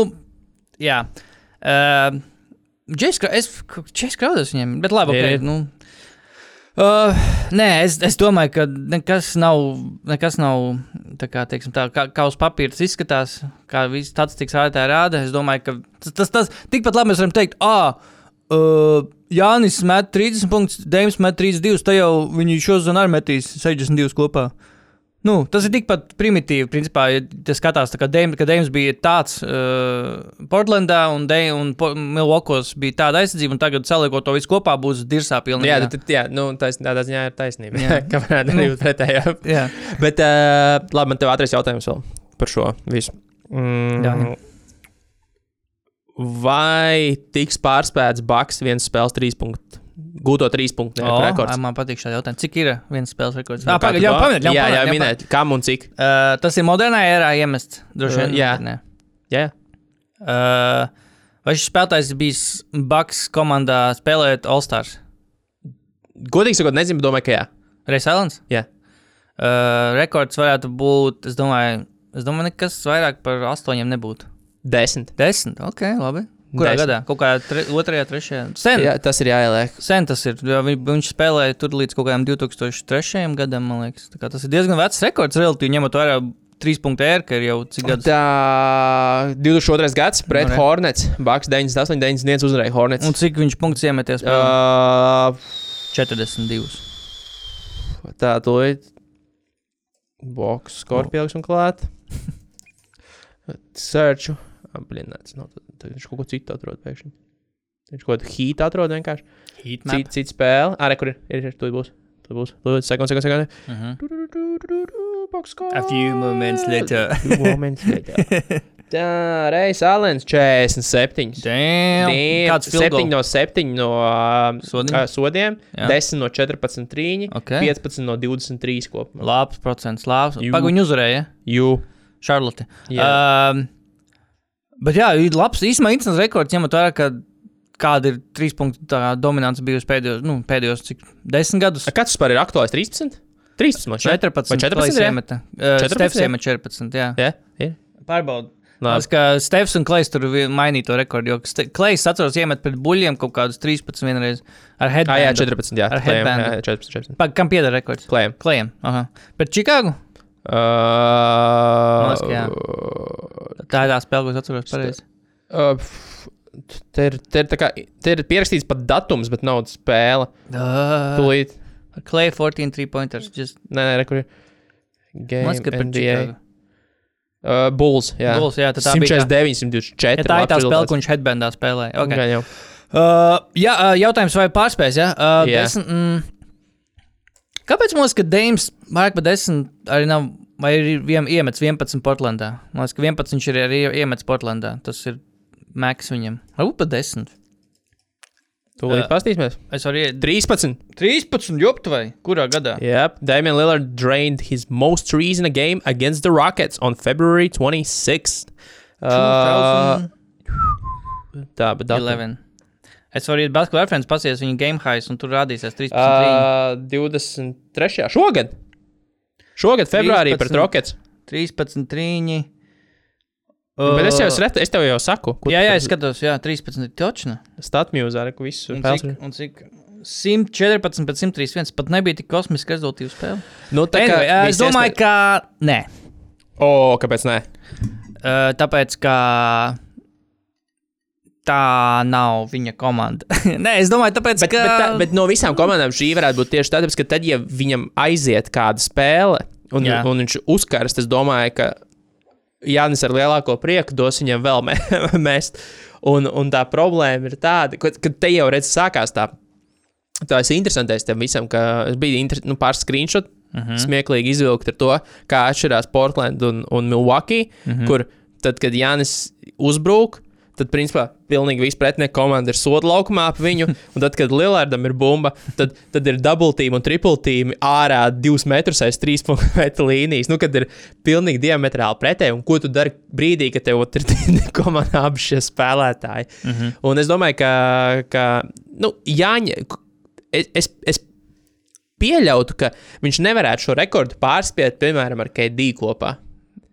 jā. Uh, Džeks Krauders viņiem, bet labi, ok. Nu, Uh, nē, es, es domāju, ka nekas nav, nekas nav tā kā, teiksim, tā, kā, kā uz papīra tas izskatās, kā viss tāds tiks ārā rāda. Es domāju, ka tas, tas, tas tikpat labi mēs varam teikt, ah, uh, Jānis met 30 punktus, Deims met 32, tad jau viņi šodien arī metīs 62 kopā. Nu, tas ir tikpat primitīvi. Principā, ja tas skatās, tā Deims, Deims bija tāds uh, Portlandā un, Dei- un Po- Milwaukee's bija tāda aizsardzība, un tagad saliekot to visu kopā būs dirsā pilnīgi. Jā, tad, jā, nu, tais, tādā ziņā ir taisnība. Jā. [LAUGHS] Kā varētu arī būt pretējā. jā. Bet, uh, labi, man te ātrais jautājums vēl par šo visu. Mm, Jā, jā. Vai tiks pārspēts Baks viens spēles trīs punktu? Gūto trīs punktu O, rekords. man patīk šādi jautājumi. Cik ir viens spēles rekords? Nu, kā pagaid, tu jau to- pamanīt, jau Jā, jā, minēt, kam un cik. Uh, tas ir modernā erā iemests. Droši vien. Uh, jā. Nē. Jā, Uh, vai šis spēlētājs bijis Baks komandā spēlējot All-Stars? godīgi sakot, nezinu, domāju, ka jā. Reis Islands? Jā. Uh, rekords varētu būt, es domāju, es domāju, nekas vairāk par astoņiem nebūtu. Desmit. Desmit, ok, labi. Kurā Desmit. gadā? Kaut kā tre, otrajā, trešajā. Sen, Jā, tas ir jāieliek. sen tas ir. vi- Viņš spēlēja tur līdz kaut kādam 2003. gadam, man liekas. Tā kā Tas ir diezgan vecs rekords, relatīvi ņemot vērā 3.0 R, ka ir jau cik gadus. Tā 22. gads, Brett Nu, re. Hornets, Baks 98, 91 uzvarēja Hornets. Un cik viņš punktus iemeties? Uh, Uh, 42. tā, tūlīt. Boks, skorpioks un klāt. [LAUGHS] Searchu. Blin, nē, tas nav. Tad viņš kaut ko citu atrod pēkšņi. Viņš kaut kādu hītu atrod vienkārši. Heatmap. Citu, citu spēli. Arī, kur ir? Ir, tur būs. Tur būs. Lūdzu, sekund, sekund, sekund. Uh -huh. A few moments later. Few moments later. [LAUGHS] Tā, Reis Alens 47. Damn. Damn, Kāds field 7 goal? no 7 no uh, Sodiem? uh, sodiem, Jā. 10 no 14 trīņi, Ok. 15 no 23 kopumā. Labs procents, labs. Viņi uzvarēja. Jū. Šarlote. Um, bet jā, ir labs, īstenībā interesants rekords, ņemot vērā, ka kāda ir trīs punktu tā dominants bijusi pēdējos, nu, pēdējos cik, desmit gadus. A, Kāds vispār ir aktuāls? 13? 13 man šķiet. 14. Vai 14 ir, jā? iemeta. Uh, 14 Stefs ir? iemet 14. Jā. Jā, ir. Pārbaud. Labi. Tas, ka Stefs un Klais tur mainīja to rekordu. Jo Klais, atceros, iemet pret buļļiem kaut kādus 13 vienreiz ar Ah, headbandu. jā, 14. Jā, Ar headbandu. jā, jā, 14. 14. Pag, kam pieder rekords? Klējam. Klajiem. Aha. Pret Čikāgu? Uh, liekas, ka jā. Tā ir tā spēle, ko es atceros pareizi. Uh, te ir, te, ir kā, te ir pierakstīts pat datums, bet nav spēle. Uh, Tūlīt. Klay 14 three pointers. Just, Nē, nē, kur ir. Game NBA. Uh, Bulls. Jā, Bulls, jā, tā tā. 149, 124. Ja tā ir tā spēle, ko viņš headbandā spēlēja. Okay. Gan jau. Uh, jā, uh, jautājums, vai pārspēs? Ja? Uh, Jā. desmit, mm, kāpēc mums, ka Deims vairāk par 10 arī nav, vai ir vien, iemets 11 Portlandā? Man liekas, ka 11 viņš ir arī iemets Portlandā. Tas ir Maks viņam. Varbūt pat 10. Tūlīt Uh, pastīsimies. Es varu iet 13. 13, joptu vai kurā gadā? Yep. Damian Lillard drained his most threes in a game against the Rockets on February 26th. Uh, tā, bet datum. 11. Es varu iet basketbalu referents, pasies viņa game highs, un tur rādīsies 13. Uh, 23. Šogad. Šogad, februārī 13. pret Rockets. 13 trīņi. Bet es jau, es, ret- es tev jau saku, ko Jā, jā, es skatos, jā, 13 točna. Statmjūzā, ko visu Un cik, un cik 114 pret 131. Pat nebija tik kosmiski rezultīva spēle. Nu, tā kā Anyway, es domāju, ka nē. O, kāpēc nē? Uh, tāpēc, ka tā nav viņa komanda. [LAUGHS] nē, es domāju, tāpēc, Bet, ka. bet, tā, bet no visām komandām šī varētu būt tieši tāda, ka tad, ja viņam aiziet kāda spēle un, Jā. un viņš uzkarst, es domāju, ka Jānis ar lielāko prieku dos viņam vēl mē, [LAUGHS] mest. Un, un tā problēma ir tāda, ka, ka te jau redz, sākās tā. Tas ir interesantais tam visam, ka es biju inter... nu, pāris screenshot, uh -huh. smieklīgi izvilkt ar to, kā atšķirās Portland un, un Milwaukee, uh -huh. kur tad, kad Jānis uzbrūk, tad, principā, pilnīgi viss pretinieku komanda ir soda laukumā ap viņu, un tad, kad Lillardam ir bumba, tad, tad ir dubultīm un tripultīm ārā divus metrus aiz trīs metru līnijas, nu, kad ir pilnīgi diametrāli pretēji, un ko tu dari brīdī, kad tev ir [LAUGHS] komandā abi šie spēlētāji. Uh -huh. Un es domāju, ka, ka nu, Jāņa, es, es, es pieļautu, ka viņš nevarētu šo rekordu pārspēt, piemēram, ar KD kopā.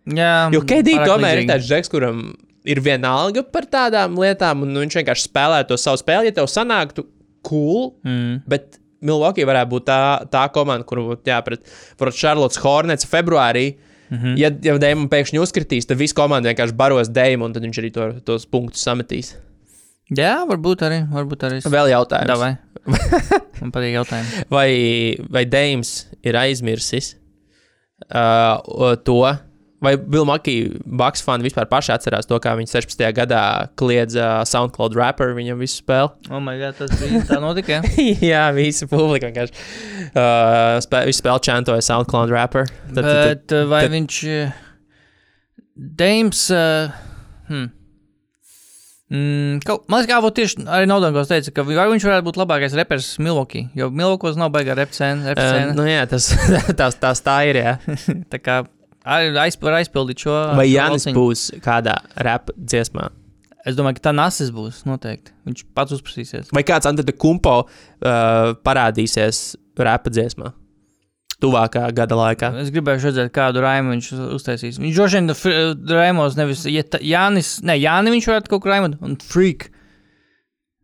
jā, Jo KD pārāk tomēr ir līdzīgi. tāds žeks, kuram ir vienalga par tādām lietām, un nu, viņš vienkārši spēlē to savu spēli. Ja tev sanāktu cool, Mm. bet Milwaukee varētu būt tā, tā komanda, kur būtu jāpret varbūt Charlotte Hornets februārī. Mm. -hmm. Ja, ja Dēmons pēkšņi uzkritīs, tad visa komanda vienkārši baros Dēmonu, un tad viņš arī to, tos punktus sametīs. Jā, varbūt arī. Varbūt arī. Vēl jautājums. [LAUGHS] Man patīk jautājumi. vai, vai Dēmons ir aizmirsis uh, to, vai Vilmakī Baks fani vispār paši atcerās to, kā viņi 16. gadā kliedza SoundCloud rapper viņam visu spēli. Oh, my God, tas bija tā notika. [LAUGHS] jā? Visa publika vienkārši uh, spē, visu spēli čantoja SoundCloud rapper. Tad, tad, tad, Bet uh, vai tad- viņš. uh, Deims. Uh, hmm. Mm, man liekas, būt tieši arī Nodangos teica, ka viņš varētu būt labākais reperis Milwaukee, jo Milwaukee nav baigā rep scēna. Rep uh, nu jā, tas, [LAUGHS] tas, tas tā ir. [LAUGHS] Tā kā aiz, var aizpildīt šo. Vai šo Jānis valciņu. būs kādā rap dziesmā? Es domāju, ka tā nasis būs noteikti. Viņš pats uzprasīsies. Vai kāds Antoni Kumpo uh, parādīsies rap dziesmā? Tuvākā gada laikā. Es gribēju redzēt, kādu raimu viņš uz- uztaisīs. Viņš droši vien raimos nevis ja ta- Jānis, ne, Jāni viņš varētu kaut kur raimot, un freak.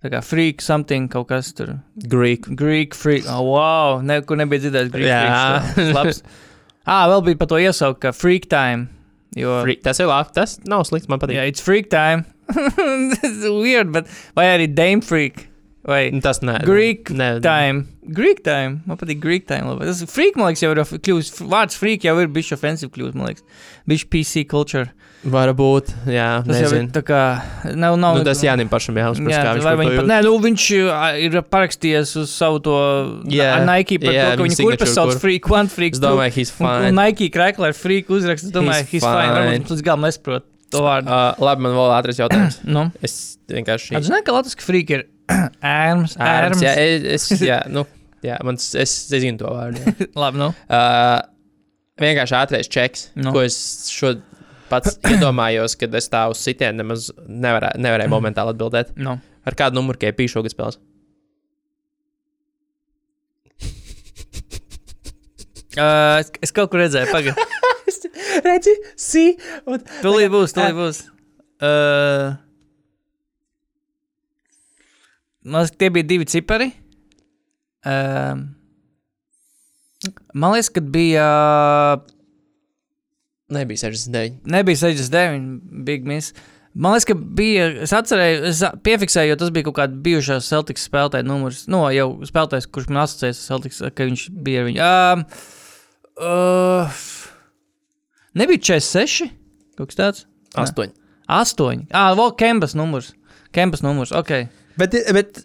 Tā kā freak something kaut kas tur. Greek. Greek freak. Oh, wow, nekur nebija dzirdējis Greek Jā. freaks. [LAUGHS] Tas labs. Ah, vēl bija par to iesaukt, ka freak time. Jo, Free, tas ir labi. Tas nav slikts. Man patīk. jā, it's freak time. [LAUGHS] It's weird, bet vai arī Dame freak. Vai Tas nē, Greek nē, time. Greek time. Man patīk Greek time. Labi. Tas freak, man liekas, jau ir kļuvis. Vārds freak jau ir bijis offensive kļuvis, man liekas. Bijis PC culture. Varbūt, jā, Tas jau ir nezinu. tā kā. Nav, nav, Nu, tas Jānim pašam jāuzprasa, Jā, kā viņš to jūt. nē, nu, viņš ir parakstījies uz savu to yeah, Nike par yeah, to, ka viņa kurpes sauc kur- Freak, One Freak. Es domāju, he's un, un fine. Nike krēklā ir Freak uzraksts. Es domāju, He's he's, he's fine. fine. Varbūt līdz galam nesaprot to vārdu. Uh, labi, man vēl ātrs jautājums. [CLEARS THROAT] nu, Es vienkārši. es zinu, ka Latvijas Freak ir [CLEARS THROAT] ērms, Ērms, ērms. jā, es, jā, nu, [LAUGHS] jā, man, es, es zinu to vārdu. [LAUGHS] Labi, nu. Uh, vienkārši ātrais čeks, Nu. ko es šo pats [CLEARS THROAT] iedomājos, kad es tā uz sitienu nemaz nevarē, nevarēju momentāli atbildēt. [CLEARS THROAT] Nu. Ar kādu numuru KP šogad spēlēs? [LAUGHS] Uh, es, es kaut kur redzēju, pagaidi. [LAUGHS] Redzi, si, un Tūlīt būs, tūlīt būs. Uh, man tie bija divi cipari. Uh, man liekas, ka bija. nebija 69. Nebija 69, Big Miss. Man liekas, ka bija. Es atcerēju, es piefiksēju, jo tas bija kaut kāds bijušās Celtics spēlētāja numurs. No jau spēlētājs, kurš man asociējas ar Celtics, ka viņš bija ar viņu. Um, uh, nebija 46, kaut kas tāds. Nē. 8. 8. Ah, vēl Kempas numurs. Kempas numurs, ok. Bet, bet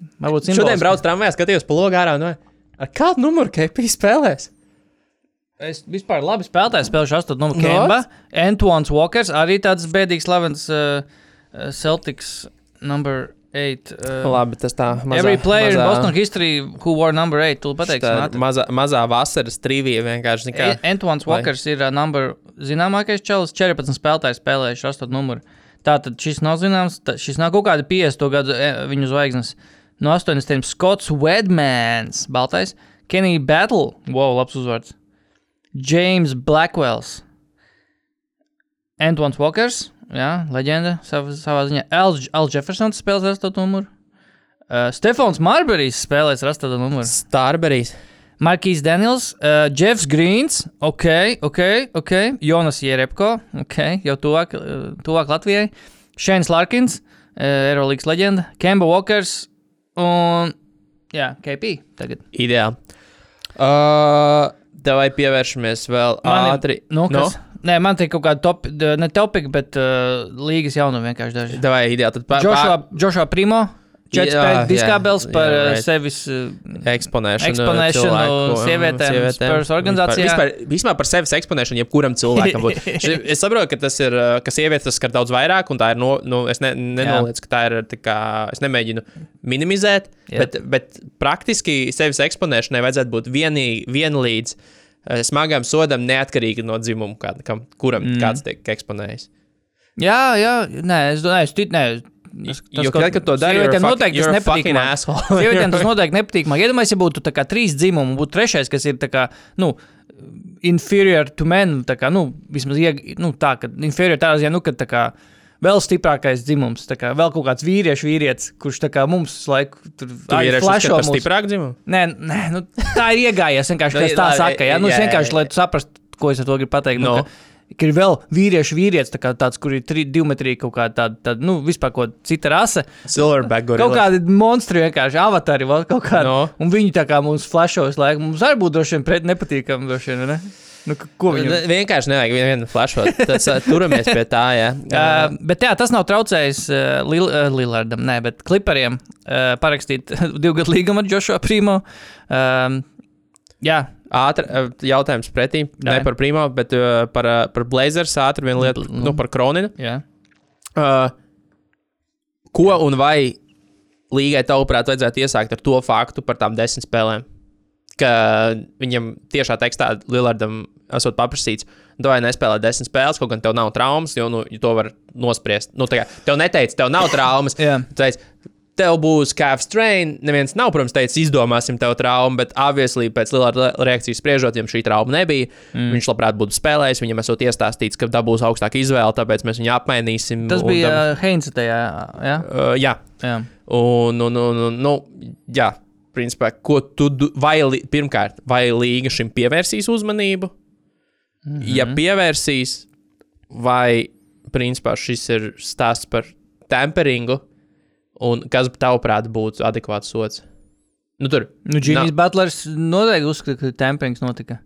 šodien braucu tramvajā, skatījos pa logu ārā. Nu, ar kādu numuru KP spēlēs? Es vispār labi spēlēju, spēlēju 8. numuru Nu, Kemba. Antoine Walkers, arī tāds bēdīgs slavens uh, uh, Celtics number 8. Uh, Labi, tas tā. Mazā, Every player mazā, in Boston history who wore number 8, tu pateiksi, mazā, mazā vasaras trīvija vienkārši nekā. A- Antoine Vai- Walkers ir uh, number, zināmākais čalis, 14 spēlētājs spēlējuši 8 numuru. Tātad šis nav zināms, tā, šis nav kaut kāda 50 gadu e, viņu zvaigznes. No 80. Skots Wedmans, Baltais, Kenny Battle, wow, labs uzvārds. James Blackwells, Antoine Walkers jā, leģenda sav, savā ziņā. Al, Al Jeffersons spēlēs ar 8 numuru. Uh, Stefans Marberijs spēlēs ar 8 numuru. Starberīs. Markīs Daniels, uh, Jeffs Grīns, ok, ok, ok, Jonas Jerepko, ok, jau tuvāk, uh, tuvāk Latvijai, Šēns Larkins, uh, Eirolandes leģenda, Kemba Walkers un, jā, KP tagad. Ideāli. Uh, Tev pievēršamies vēl Man ir- ātri. Nu, kas? Nē, man te kaut kāda top, ne topika, bet uh, līgas jaunuma vienkārši daži. Ir ideāli. Tad pa- Joshua, Joshua Primo, Diskābels par jā, right. sevis. uh, Eksponēšanu, Eksponēšanu cilvēku, sievietēm Spurs organizācijā. Vispār, vispār par sevis eksponēšanu, jebkuram cilvēkam. [LAUGHS] es saprotu, ka tas ir, uh, ka sievietes tas skar daudz vairāk, un tā ir, no, nu, es ne, nenoliedzu, ka tā ir, tā kā, es nemēģinu minimizēt, Jā. bet, bet praktiski sevis eksponēšanai vajadzētu būt vienī, vienlīdz uh, smagam sodam, neatkarīgi no dzimuma, kā, kam, kuram mm. kāds tiek eksponējis. Jā, jā, nē, es domāju, es ticu, nē. Tas, Jo, kad, kad to dara, sievietēm noteikti tas nepatīk. [LAUGHS] Sievietēm tas [LAUGHS] noteikti nepatīk. Man iedomājieties, ja būtu tā kā trīs dzimumi, būtu trešais, kas ir tā kā, nu, inferior to men, tā kā, nu, vismaz, ieg, nu, tā, ka inferior tādā ziņā, nu, ka tā kā vēl stiprākais dzimums, kā vēl kaut kāds vīriešu vīrietis, kurš kā mums laiku tur par mūs. stiprāku dzimumu? Nē, nē nu, tā ir iegājies. Vienkārši [LAUGHS] Nu, tas tā saka. Jā, nu, jā, jā, vienkārši, jā, lai tu saprastu, ko es ar to gribu pateikt. Nu, No. ka, ka ir vēl vīriešu vīrietis, tā tāds, kur ir tri, divmetrīgi kaut kāda tāda, tāda, nu, vispār kaut kāda cita rase. Silverback Kaut gorilla. kādi monstri vienkārši avatari vēl kaut kādi. No. Un viņi tā kā mums flashos laiku. Mums arī būtu droši vien pret nepatīkami, droši vien, ne? Nu, ko viņi. Ne- Vienkārši nevajag vienu flashot. Tas uh, turamies pie tā, jā. [LAUGHS] Uh, bet jā, tas nav traucējis uh, Lil, uh, Lillardam, nē, bet Klipariem uh, parakstīt [LAUGHS] divu gadu līgumu ar Joshua Primo. Um, jā, Ātri uh, jautājums pretī. Jā. Ne par primo, bet uh, par, uh, par Blazers. Ātri viena lieta, Bl- nu. par Kroninu. jā. Uh, ko un vai līgai tavuprāt vajadzētu iesākt ar to faktu par tām desmit spēlēm? Ka viņam tiešā tekstā Lillardam esot paprasīts, vai nespēlē desmit spēles, kaut gan tev nav traumas, jo nu, to var nospriest. Nu, tā kā tev neteica, tev nav traumas. [LAUGHS] Jā. Tev būs calf strain. Neviens nav, protams, teicis, izdomāsim tev traumu, bet obviously pēc Lillarda reakcijas spriežot, viņam šī trauma nebija. Mm. Viņš labprāt būtu spēlējis, viņam esot iestāstīts, ka dabūs augstāka izvēle, tāpēc mēs viņu apmainīsim. Tas bija dab- uh, Heinz tajā, jā. Uh, jā, jā. un, un, un, un nu, jā, principā, ko tu, vai, pirmkārt, vai līga šim pievērsīs uzmanību? Mm. -hmm. Ja pievērsīs, vai, principā, šis ir stāsts par temperingu, un kas, tavuprāt, būtu adekvāts sots? Nu, tur. Nu, Džimijs Butlers noteikti uzskata, ka tempings notika.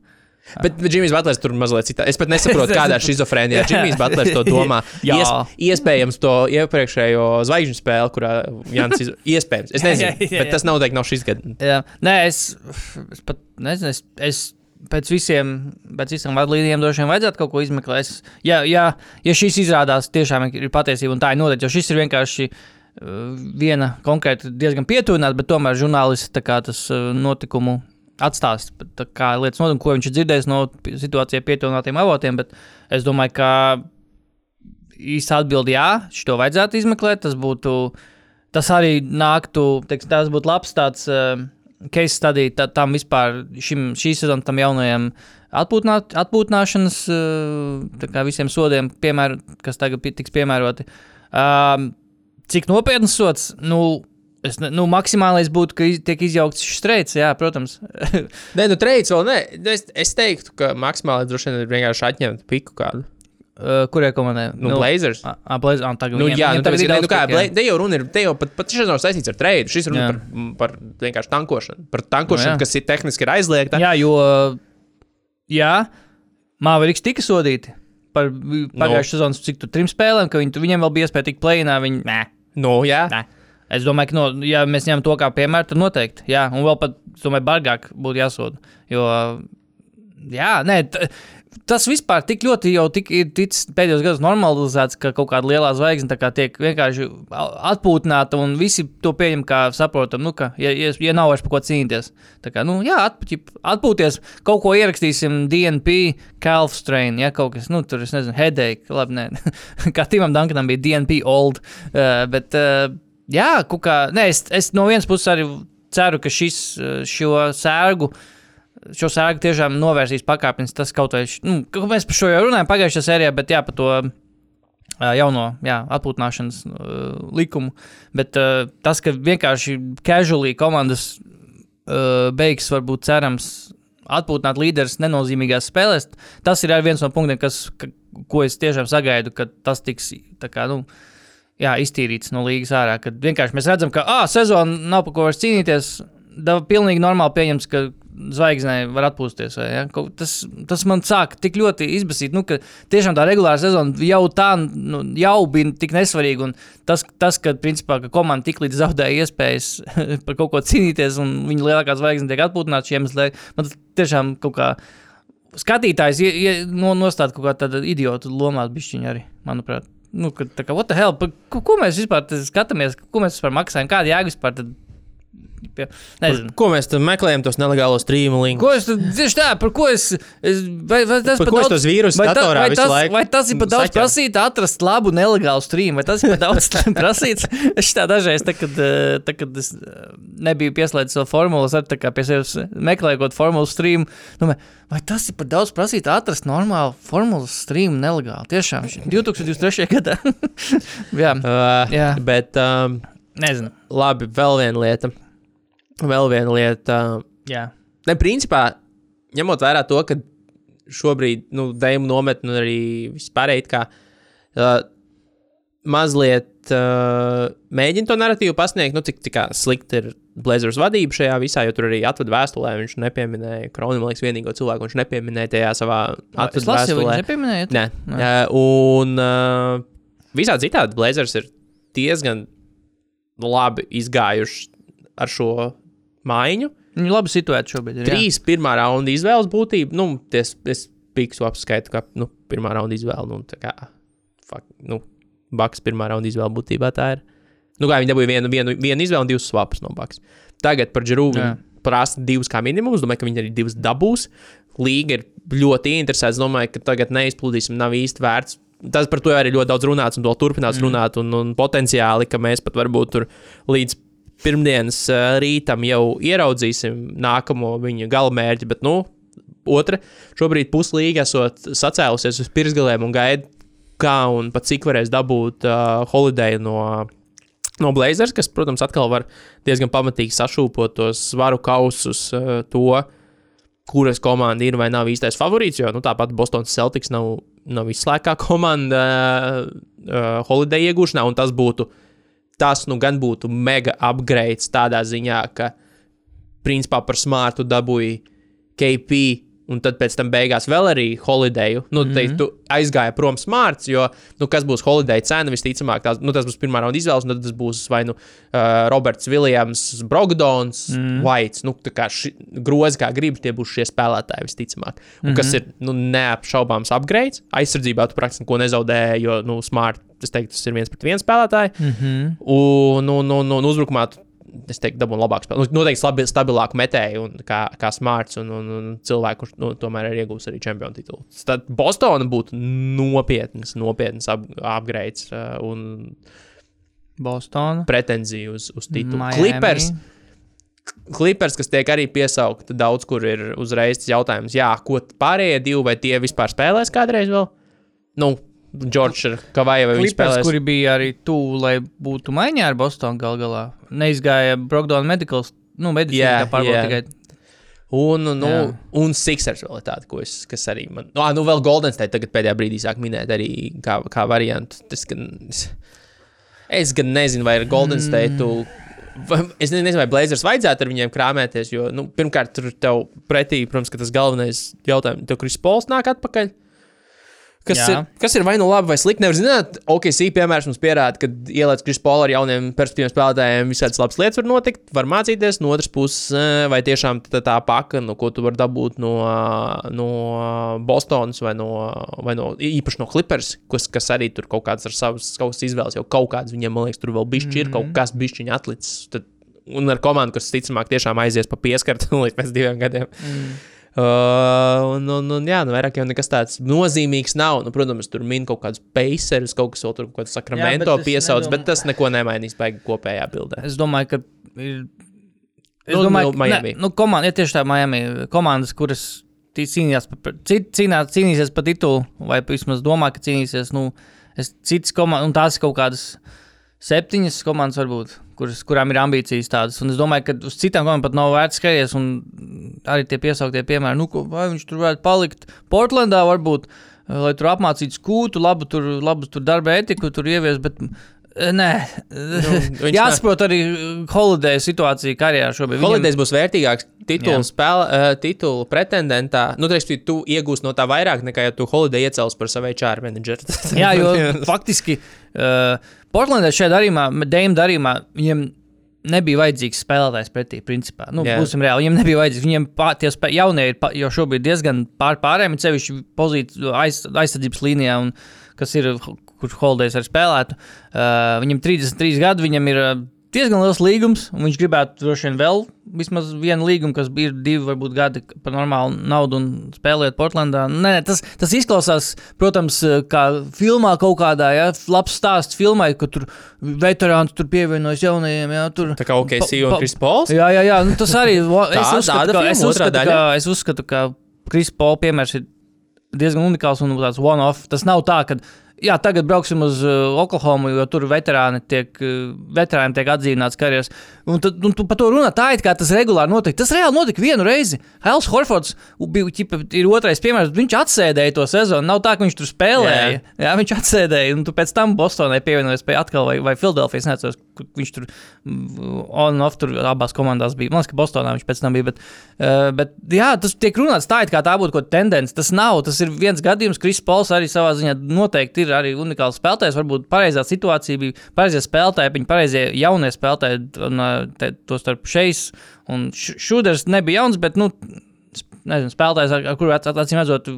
Bet Džimijs Butlers tur mazliet citā. Es pat nesaprotu, [LAUGHS] kādā schizofrēnijā Džimijs Butlers to domā. [LAUGHS] Jā. iespējams, to iepriekšējo zvaigžņu spēli, kurā Jans iz... [LAUGHS] iespējams. Es nezinu, Jā, jā, jā, bet tas noteikti nav šis gads. Nē, es, es pat nezinu, es, es pēc visiem, pēc visiem vadlīnijiem droši vien vajadzētu kaut ko izmeklēt. Ja, ja, ja šis izrādās tiešām ir patiesība un tā ir noteikti, jo šis ir vienkārši uh, viena konkrēta diezgan pietuvināta, bet tomēr žurnālists tas uh, notikumu atstās, lietas notiek, ko viņš ir dzirdējis no situācijai pietuvinātiem avotiem, es domāju, ka īsta atbildi jā, šo vajadzētu izmeklēt, tas būtu, tas arī nāktu, teiks, tas būtu labs tāds uh, case study tā, tam vispār, šim, šī sezona tam jaunajam atpūtnāt, atpūtināšanas, uh, visiem sodiem, piemēr, kas tagad tiks piemēroti. Um, cik nopietns sots? Nu, Es, ne- nu, maksimālais būtu, ka iz, tiek izjaukts šis streiks, jā, protams. [LAUGHS] Nē, nu, treids vēl nē. Es, es teiktu, ka maksimāli droši vien ir vienkārši atņemt piku kādu. Uh, Kurai komandai? Nu, Blazers. Ah, ah, Blazers. Ah, tagad Nu, viņiem- jā, viņiem nu, tagad ir, nu, kā, piku, jā. Bla- te jau runa ir, te jau pat, pat šis nav saistīts ar treidu. Šis runa Jā. par, par vienkārši tankošanu. Par tankošanu, Nu, jā. kas ir tehniski ir aizliegta. Jā, jo jā, Māveriks tika sodīti par pagājušā sezonas, cik tur trim spēlēm, ka viņi, viņiem vēl bija iespēja tikt plēnā. Viņi, nē, Nu, jā. nē. Es domāju, ka, no, ja mēs ņemam to kā piemēru, tad noteikti. Jā, un vēl pat, domāju, bargāk būtu jāsoda. Jo, jā, nē, tas vispār tik ļoti jau tik, ir ticis pēdējos gados normalizēts, ka kaut kāda lielā zvaigzne kā tiek vienkārši atpūtināta, un visi to pieņem kā saprotam, nu, ka, ja, ja, ja nav vairs par ko cīnīties. Tā kā, nu, jā, atpūt, atpūties, kaut ko ierakstīsim, DNP, calf strain, ja kaut kas, nu, tur, es nezinu, headache, labi, nē, [LAUGHS] kā Timam Dunkanam bija DNP old, uh, bet, uh, jā, kaut kā, nē, es, es no vienas puses arī ceru, ka šis, uh, šo sērgu, šo sēgu tiešām novērsīs pakāpienis. Tas kaut vai, nu, mēs par šo jau runājām pagājušajā sērijā, bet jā, par to jauno jā, atpūtināšanas uh, likumu. Bet uh, tas, ka vienkārši casually komandas uh, beigs, varbūt cerams, atpūtināt līderus nenozīmīgās spēlēs, tas ir viens no punktiem, kas, ka, ko es tiešām sagaidu, ka tas tiks kā, nu, jā, iztīrīts no līgas ārā. Kad vienkārši mēs redzam, ka ah, sezona nav par ko vairs cīnīties. Da, pilnīgi normāli pieņems, ka zvaigznē var atpūsties. vai, Ja? Kaut- Tas, tas man sāk tik ļoti izbasīt, nu, ka tiešām tā regulāra sezona jau tā nu, jau bija tik nesvarīga. Tas, tas ka, principā, ka komanda tik līdz zaudēja iespējas [LAUGHS] par kaut ko cīnīties, un viņa lielākā zvaigzne tiek atpūtināta šiem iemesliem, man tiešām kaut kā. Skatītājs ie- ie- no, nostāda kaut kāda idiotu lomā, bišķiņa arī, manuprāt. Nu, kad, tā kā, what the hell, pa, ko, ko mēs vispār skatāmies, ko mēs vispār maksājam, kāda jēga vispār tad, nezinu. Ko mēs tam meklējam, tos nelegālos streamu linkus? Ko es tieši tā, par ko es. es vai, vai tas Par ko es tos vīrusus vai, ta- datorā vai, visu tas, laiku vai tas ir par daudz saķeru? prasīt, atrast labu, nelegālu streamu? Vai tas ir par daudz [LAUGHS] prasīts? Es tā dažreiz, tā, kad, eh, tā, kad es eh, nebiju pieslēdzis vēl formulas, ar tā kā pie sevis meklēju kaut formulas streamu. Nu, vai tas ir par daudz prasīt, atrast normālu formulas streamu nelegāli? Tiešām, šī 2023. [LAUGHS] gadā. [LAUGHS] Jā, Uh, Jā. Bet, um, nezinu. labi, vēl viena lieta. Vēl viena lieta. Jā. Ne, principā, ņemot vērā to, ka šobrīd, nu, Dēmon nometne un arī vispārēji, kā uh, mazliet uh, mēģina to narratīvu pasniegt, nu, cik, cik slikti ir Blazers vadība šajā visā, jo tur arī atveda vēstulē, viņš nepieminēja Kronu, man liekas, vienīgo cilvēku viņš nepieminēja tajā savā lasīju, vēstulē. viņi nepieminēja. Nē, Nē. un uh, visādi citādi Blazers ir diezgan labi izgājuši ar šo maiņu. Viņi labi situēti šobrīd. Ir, jā. Trīs pirmā raunda izvēles būtība, nu, ties, es piksu apskaitu, ka nu, pirmā raunda izvēle, nu, tā kā, fuck, nu, Baks pirmā raunda izvēle būtībā tā ir. Nu, kā viņi dabūja vienu, vienu, vienu izvēli un divus svapus no Baks. Tagad par Džerūvu Jā. prasa divus kā minimums, domāju, ka viņi arī divus dabūs. Līga ir ļoti interesēta, domāju, ka tagad neizplūdīsim, nav īsti vērts. Tas par to arī ļoti daudz runāts un to turpinās mm. runāt, un, un potenciāli, ka mēs pat varbūt tur līdz pirmdienas rītam jau ieraudzīsim nākamo viņa galamērķi, bet, nu, otra, šobrīd puslīga esot sacēlusies uz pirsgalēm un gaida, kā un pat cik varēs dabūt uh, holiday no, no Blazers, kas, protams, atkal var diezgan pamatīgi sašūpot tos svaru kausus, uh, to, kuras komanda ir vai nav īstais favorīts, jo, nu, tāpat Bostonas Celtics nav, nav izslēgtā komanda uh, holiday iegūšanā, un tas būtu tas nu gan būtu mega upgrades tādā ziņā, ka principā par smārtu dabūji KP. Un tad pēc tam beigās vēl arī holideju. Nu, mm -hmm. te, tu aizgāja prom smārts, jo, nu, kas būs holideja cena, visticamāk, tās, nu, tas būs pirmā raunda izvēles, un tad tas būs vai nu uh, Roberts Viljams, Brogdons, mm. Vaits. Nu, tā kā ši, grozi, kā gribas, tie būs šie spēlētāji, visticamāk. Un, mm -hmm. Kas ir nu, neapšaubāms upgrades. Aizsardzībā tu praktiski neko nezaudēji, jo, nu, smart, es teiktu, tas ir viens pret viens spēlētāji. Mm -hmm. Un, un, un, un uzbrukumā es teiktu, dabūnu labāku spēli. Nu, noteikti stabi, stabilāku metēju, un, kā, kā smarts, un, un, un cilvēku, kurš nu, tomēr ir iegūmis arī čempionu titulu. Tad Bostona būtu nopietns, nopietns ap, upgrades uh, un Bostona. pretenzija uz, uz titulu. Miami. Clippers, Clippers, kas tiek arī piesaukti daudz, kur ir uzreiz jautājums, jā, ko pārējie divi, vai tie vispār spēlēs kādreiz vēl? Nu, Džordžs viņš Clippers, spēlēs? kuri bija arī tuvu, lai būtu maiņā ar Bostonu gal galā. Neizgāja Brokdona Medicals, nu, medicīna Jā, yeah, pārbauda jā. tikai. Un, nu, Jā. un Sixers vēl ir tāda, ko es, kas arī man. Nu, nu vēl Golden State tagad pēdējā brīdī sāk minēt arī kā, kā variantu. Tas, gan, es, gan nezinu, vai ar Golden State. Vai, es ne- nezinu, vai Blazers vajadzētu ar viņiem krāpēties, jo, nu, pirmkārt, tur tev pretī, protams, tas galvenais jautājums, tev Kris Pols nāk atpakaļ. Kas Jā. ir, kas ir vai nu labi vai slikti? Nevar zināt, OKC piemērs mums pierāda, ka ielaic Kris Pola ar jauniem perspektīviem spēlētājiem, visādas labas lietas var notikt, var mācīties. No otras puses, eh, vai tiešām tā, tā paka, no ko tu vari dabūt no, no Bostonas vai no, vai no īpaši no Clippers, kas, kas arī tur kaut kāds ar savas kaut kādas izvēles, jau kaut kāds viņiem, man liekas, tur vēl bišķi ir, kaut kas bišķiņi atlicis. Tad, un ar komandu, kas, ticamāk, tiešām aizies pa pieskartu [LAUGHS] līdz pēc diviem gadiem. Mm. Uh, un, un, un, jā, nu, vairāk jau nekas tāds nozīmīgs nav. Nu, protams, tur min kaut kāds pacers, kaut kas vēl tur, kaut kāds sakramento piesauc, nedomā- bet tas neko nemainīs baigi kopējā bildē. Es domāju, ka ir. Es Nu, domāju, nu, ka Miami. ne, nu, komanda, ja tieši tā Miami komandas, kuras cīnījās, cīnā, cīnīsies par titulu, vai vismaz domā, ka cīnīsies, nu, Es citas komandas, un tās ir kaut kādas septiņas komandas, varbūt, kuras, kurām ir ambīcijas tādas. Un es domāju, ka uz citām komandām pat nav vērts skatīties. Arī tie piesauktie piemēri, nu, ko- vai viņš tur varētu palikt Portlandā, varbūt, lai tur apmācītu skūtu, labu tur, labu tur darba etiku, tur ievies. Bet, Nē, viņš [LAUGHS] jāsaprot arī holiday situācija karjerā šobrīd. Viņam- Holidays būs vērtīgāks titulu, spēle, uh, titulu pretendentā. Nu, teiks, tu iegūsi no tā vairāk nekā, ja tu Holiday iecels par savu HR menedžeru. [LAUGHS] Jā, jo faktiski uh, Portlandē šajā darījumā, Dēmā darījumā, viņiem nebija vajadzīgs spēlētājs pretī. Principā. Nu, Jā. būsim reāli. Viņiem nebija vajadzīgs. Viņiem pā, tie spē, jaunie ir jau šobrīd diezgan pār pārējiem, sevišķi pozīciju aiz, aizsardzības līnijā, un, kas ir, kurš holdējs ar spēlētu. Uh, viņam 33 gadi, viņam ir uh, diezgan liels līgums, un viņš gribētu droši vien vēl vismaz vienu līgumu, kas bija divi, varbūt gadi par normālu naudu un spēlēt Portlandā. Nē, tas, tas izklausās, protams, kā filmā kaut kādā, ja, labs stāsts filmai, ka tur veterāns tur pievienojas jaunajiem, ja, tur. Tā kā Pa- un pa- Chris Pauls. Jā, jā, jā nu, tas arī [LAUGHS] es Tā- uzskatu, tāda ka, es uzskatu, ka, es uzskatu, ka Kris Paul piemērs ir diezgan unikāls un tāds one-off. Tas nav tā, ka jā, tagad brauksim uz uh, Oklahoma, jo tur veterāni tiek, uh, veterāniem tiek atzīmēts karjeras. Un, tad, un tu par to runā tā, it kā tas regulāri notika. Tas reāli notika vienu reizi. Hels Horfords bija, ķipa, ir otrais piemērs. Viņš atsēdēja to sezonu. Nav tā, ka viņš tur spēlēja. Jā. Jā, viņš atsēdēja, un tu pēc tam Bostonai pievienojies pie atkal, vai, vai Filadelfijas. Kur viņš tur mm, on off tur abās komandās bija. Man liekas, ka Bostonā viņš pēc tam bija. Bet, uh, bet jā, tas tiek runāts tā, it kā tā būtu kaut kāda tendence. Tas nav. Tas ir viens gadījums. Kris Pols arī savā ziņā noteikti ir arī unikāls spēlētājs. Varbūt pareizā situācija bija pareizie spēlētāji, viņi pareizie jaunie spēlētāji, un uh, te, to starp šeis. Un Š- Šuders nebija jauns, bet, nu, nezinu, spēlētājs, ar, ar kuru acīm redzot,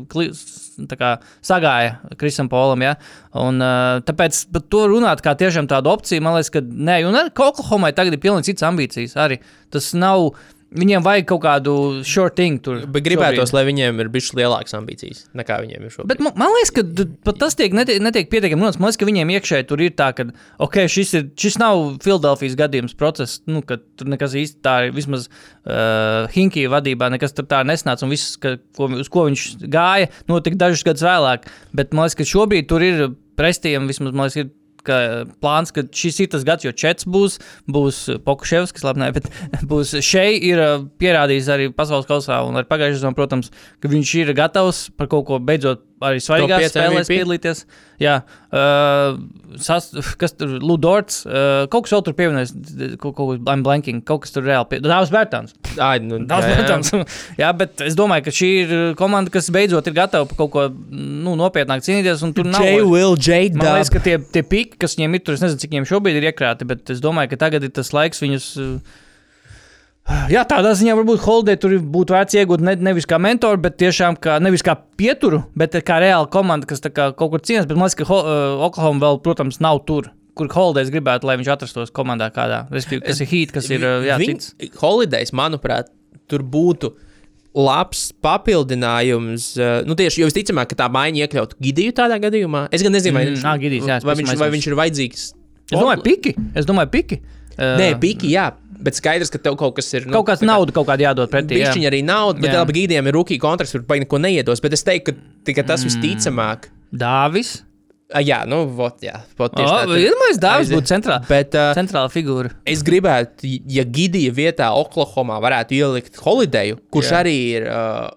sagāja Krisam Polam. Ja? Un, tāpēc par to runāt kā tiešām tādu opciju, man liekas, ka nē, un arī Oklahomai tagad ir pilnīgi cits ambīcijas. Arī. Tas nav. Viņiem vajag kaut kādu short thing tur. Bet gribētos, šobrīd. lai viņiem ir bijušas lielākas ambīcijas nekā viņiem ir šobrīd. Bet man, man liekas, ka tas tiek, netiek, netiek pietiekami runāts. Man liekas, ka viņiem iekšēji tur ir tā, ka okay, šis, ir, šis nav Filadelfijas gadījums process, nu, ka tur nekas īsti tā. Vismaz uh, Hinkija vadībā nekas tur tā nesnāca, un viss, ka, ko, uz ko viņš gāja, notika dažus gadus vēlāk. Bet man liekas, ka šobrīd tur ir prestījumi, vismaz man liekas, ir ka plāns, ka šis ir tas gads, jo Čets būs, būs Pokuševskis, labi, ne, bet [LAUGHS] būs šeit, ir pierādījis arī pasaules kausā, un ar pagājušajā sezonā, protams, ka viņš ir gatavs par kaut ko beidzot arī svarīgās pieci spēlēs piedalīties. Jā, uh, sas, kas tur Ludorts, uh, kaut kas vēl tur pievienojas, kaut, kaut kas I'm blanking, kaut kas tur reāli pie... Dāvs Bērtāns. Ai, nu, Daudz, jā, jā. protams. [LAUGHS] Jā, bet es domāju, ka šī ir komanda, kas beidzot ir gatava par kaut ko nu, nopietnāk cīnīties. un Tur nav liekas, Dub. ka tie, tie piki, kas viņiem ir, tur es nezinu, cik viņiem šobrīd ir iekrāti, bet es domāju, ka tagad ir tas laiks viņus. uh, [SIGHS] Jā, tādā ziņā varbūt Holdē tur būtu vērts iegūt ne, nevis kā mentoru, bet tiešām kā, nevis kā pieturu, bet kā reāla komanda, kas tā kā kaut kur cīnās. Bet man liekas, ka Ho- uh, Oklahoma vēl, protams, nav tur, kur Holdēs gribētu, lai viņš atrastos komandā kādā. Respektīvi, kas ir Heat, kas ir jā, cits. Holidays, manuprāt, tur būtu labs papildinājums. eh, Nu, tieši, jo visticamāk, ka tā maiņa iekļautu Gidiju tādā gadījumā. Es gan nezinu, vai, Mm, ā, Gidijs, jā, vai, viņš, vai viņš ir vajadzīgs. Es domāju, piki. Es domāju, piki. Uh, Nē, piki, jā. Bet skaidrs, ka tev kaut kas ir. Nu, Kaut kāds nauda kaut kāda jādod pretī. jā. Viņš arī naudu, bet labi, gīdiem ir rookie kontrakts, kur baigi neko neiedos. Bet es teiktu, ka tikai tas visticamāk. Dāvis. Ah, Jā, nu, vot, jā. Vot, tieši Oh, tā, Iedomājieties, Dāvis būtu centrāla, Bet uh, centrāla figūra. es gribētu, ja Gidija vietā Oklahomā varētu ielikt Holideju, kurš Jā. arī ir, uh,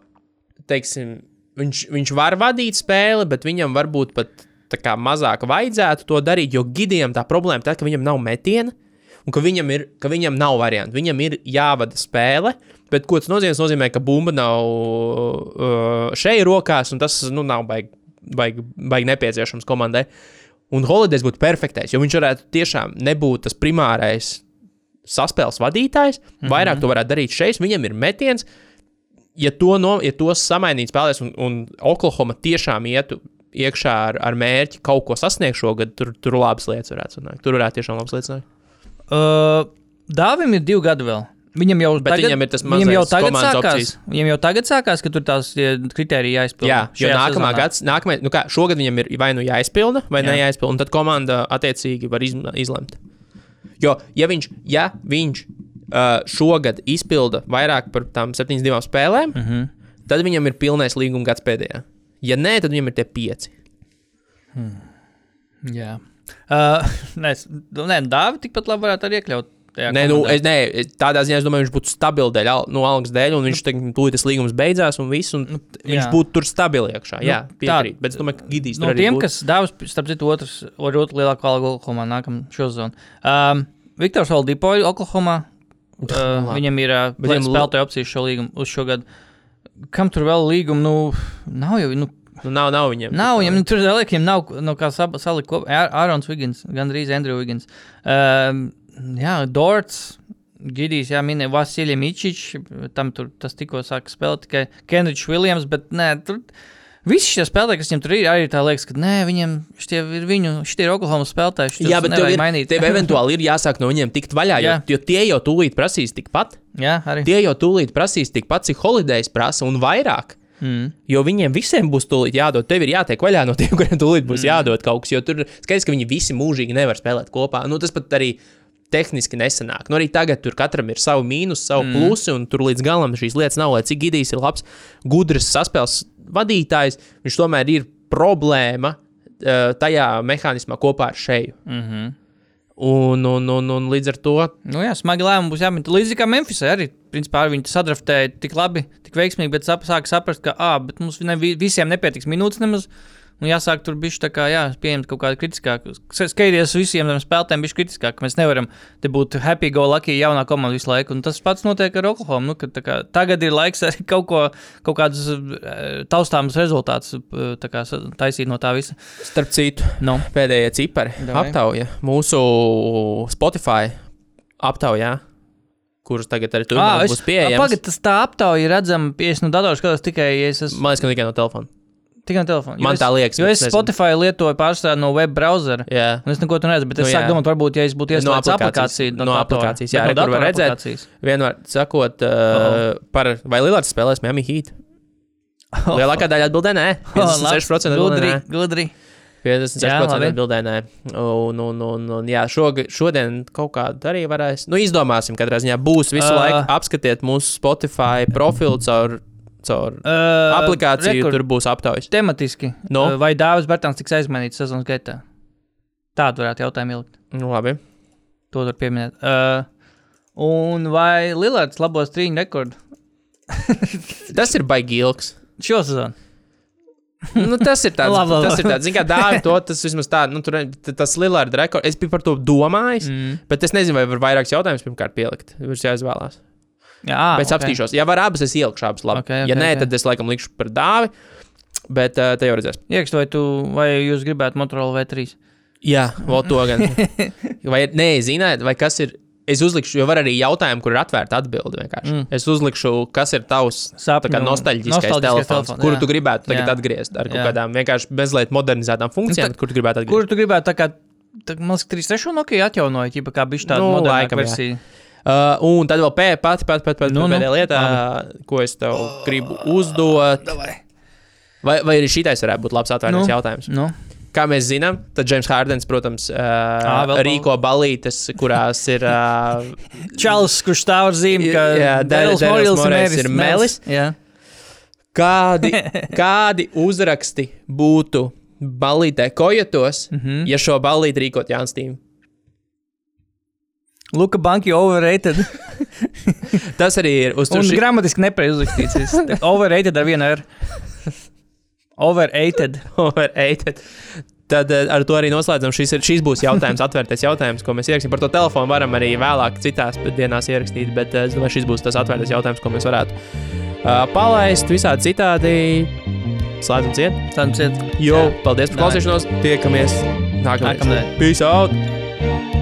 teiksim, viņš, viņš var vadīt spēli, bet viņam varbūt pat kā mazāk vajadzētu to darīt, jo Gidijam tā problēma tā, ka viņam nav metiena. Un ka viņam, ir, ka viņam nav variantu. Viņam ir jāvada spēle, bet ko tas nozīmē? Tas nozīmē, ka bumba nav uh, šeit rokās, un tas nu, nav baigi, baigi, baigi nepieciešams komandai. Un Holidays būtu perfektais, jo viņš varētu tiešām nebūt tas primārais saspēles vadītājs. Mhm. Vairāk to varētu darīt šeit. Viņam ir metiens. Ja to, no, ja to samainīt spēlēs, un, un Oklahoma tiešām ietu iekšā ar, ar mērķi kaut ko sasniegt šogad, tur, tur labas lietas varētu sanākt. Tur varētu tiešām labas lietas sanākt. Uh, Dāvim ir divi gadi vēl. Viņam jau Bet tagad, viņam ir tas viņam jau mazais tagad sākās. opcijas. Viņam jau tagad sākās, ka tur tās tie kritēriji jāizpild. Jā, jo nākamā gads, nākamā, nu kā, šogad viņam ir vai nu jāizpilda, vai Jā. jā. nejáizpilda, un tad komanda attiecīgi var izlemt. Jo, ja viņš, ja viņš uh, šogad izpilda vairāk par tām 72 spēlēm, mm. -hmm. tad viņam ir pilnais līguma gads pēdējā. Ja nē, tad viņam ir tie pieci. Jā. Uh, [LAUGHS] nē, nu, nē Dāvi tikpat labi varētu arī iekļaut. Nē, nu, es, nē, tādā ziņā es domāju, viņš būtu stabils dēļ, no algas dēļ, un viņš tagad tūlīt tas līgums beidzās, un viss, un viņš jā. būtu tur stabils iekšā. Jā, Nu, piekrīt. Bet es domāju, ka Gidijs no tiem, būtu. kas Dāvis, starp citu, otrs, otru lielāko algu Oklahomā nākamā šozonu. Um, Viktors Oldipo Oklahomā. [LAUGHS] Uh, viņam ir uh, viņam spēlētāja opcijas šo līgumu uz šo gadu. Kam tur vēl līguma? Nu, nav jau. Nu, Nu, nav, nav viņiem. Nav viņam, nu, tur liekas, nav no kā salikt kopā. Ārons Vigins, gandrīz Andrew Vigins. Um, jā, Dorts. Gidijs, jā, minēja Vasiljs Mičičs, tam tur tas tikko sāka spēlēt tikai Kenričs Viljams, bet nē, tur visi šie spēlētāji, kas viņam tur ir, arī tā liekas, ka nē, viņiem šitie ir viņu, šitie ir Oklahoma spēlētāji. Jā, bet tev ir, mainīt. tev eventuāli ir jāsāk no viņiem tikt vaļā, jo, jo tie jau tūlīt prasīs tikpat. jā, arī. Tie jau tūlīt prasīs tikpat, cik holidays prasa un vairāk. Mm. Jo viņiem visiem būs tūlīt jādod. Tev ir jātiek vaļā no tiem, kuriem tūlīt būs mm. jādod kaut kas. Jo tur skaidrs, ka viņi visi mūžīgi nevar spēlēt kopā. Nu, tas pat arī tehniski nesanāk. Nu, arī tagad tur katram ir savi mīnus, savu mm. plusi, un tur līdz galam šīs lietas nav. Lai cik Gidijs ir labs, gudrs saspēles vadītājs, viņš tomēr ir problēma eh, tajā mehānismā kopā ar šeju. Mm -hmm. Un, un, un, un līdz ar to Nu, jā, smagi lēmumi būs jāmin. Līdzīgi kā Memphisē arī. Principā viņi sadraftēja tik labi, tik veiksmīgi, bet sāka saprast, ka ah, bet mums ne, vi- visiem nepietiks minūtes nemaz. Un jāsāk tur bija tā kā, jā, pieņemt kaut kādu kritiskāku. Skaidrs, visiem tiem spēlētājiem bija kritiskāk, mēs nevaram te būt happy go lucky jaunā komanda visu laiku. Un tas pats notiek ar Oklahoma. Nu, ka tā kā, tagad ir laiks arī [LAUGHS] kaut, ko, kaut kādus eh, taustāmus rezultātus eh, kā taisīt no tā visa. Starp citu, No. pēdējie cipari Davai. aptauja mūsu Spotify aptaujā, kurus tagad arī tur būs pieejams. Pagaidiet, tas tā aptauja redzama, ja es no datora skatos tikai, ja es esmu Man liekas, ka tikai no telefona. Tikai no telefona. Jo Man es- tā liekas, Jo es nezinu. Spotify lietoju pārstāvju no web browsera. Jā. Un es neko tur neredzu, bet es Nu, nu, sāku domāt, varbūt, ja es būtu No ieslēdzis aplikācijas. aplikāciju, No datora. aplikācijas, jā, no var redzēt. Vienmēr sakot, uh, par vai Lielārds spēlēs Miami Heat. Lielākā daļa atbildē nē. [LAUGHS] 56% atbildē Gudri, nē. gudri. 56% Jā, labi. atbildē nē. Un, un, un, un jā, šoga, šodien kaut kādu arī varēs. Nu, izdomāsim, katrā ziņā būs visu Uh. laiku apskatiet mūsu Spotify profilu caur, caur Uh, aplikāciju, rekur- tur būs aptaujas. Tematiski. No. Vai Dāvis Bērtāns tiks aizmainīts sezonas gaitā? Tādu varētu jautājumu ielikt. Nu, labi. To var pieminēt. Uh, un vai Lillards labos trīņu rekordu [LAUGHS] Tas ir baigi ilgs. šo sezonu? Nu, tas ir tāds, [LAUGHS] Labi, labi. tas ir tāds, kā dāvi to, tas vismaz tā, nu, tur, tas Lillarda rekords, es biju par to domājis, mm. bet es nezinu, vai var vairākus jautājumus pirmkārt pielikt, būs jāizvēlās. Jā, Bet es apstīšos, ja var abas, es ielikšu abas labi. Ok, ok, ja nē, ok. tad es laikam likšu par dāvi, bet uh, te jau redzēs. Iekšķi, vai, tu, vai jūs gribētu Motorola V3? Jā, vēl to gan. [LAUGHS] Vai nē, ziniet, vai kas ir, es uzlikšu, jo var arī jautājumu, kur ir atvērta atbilde vienkārši. Mm. Es uzlikšu, kas ir tavs Sapņu- nostalģiskais nostalģiskais telefons, telefons, kuru jā. tu gribētu tagad Jā. atgriezt ar kaut kādām vienkārši mazliet modernizētām funkcijām, Nu, kur tu gribētu atgriezt. Kur tu gribētu tā kā, tā, man liekas, 3.6 Nokia atjaunoja, ja kā bija tāda Nu, nu, moderna laikam, jā. Uh, un tad vēl pē- pati, pati, pati, pati Nu, nu, pēdējā lietā, ko es tev gribu uzdot. Vai, vai arī šitais varētu būt labs atvērts Nu. jautājums? Nu, Kā mēs zinām, tad Džeims Hārdens, protams, uh, vēl rīko balītes, kurās ir. Uh, [LAUGHS] Čāls, kurš stāv ar zīmi, ka Morris Morris ir Melis. Jā. kādi, [LAUGHS] kādi uzraksti būtu balītē kojotos, mm. -hmm. ja šo balīti rīkot Jānis Tīm? Luka Banki overrated. [LAUGHS] Tas arī ir uz Un ši- gramatiski nepareizi uzrakstīts. [LAUGHS] overrated ar vienu R. Overrated. overrated. Tad eh, ar to arī noslēdzam. Šis, ir, šis būs jautājums, atvērtais jautājums, ko mēs ierakstām. Par to telefonu varam arī vēlāk, citās dienās ierakstīt. Bet eh, es domāju, šis būs tas atvērtais jautājums, ko mēs varētu uh, palaist visādi citādi. Slēdzam ciet. Tāds ir. Jo, paldies par klausīšanos. Tiekamies nākamajā. Nākamnedēļ. Peace out!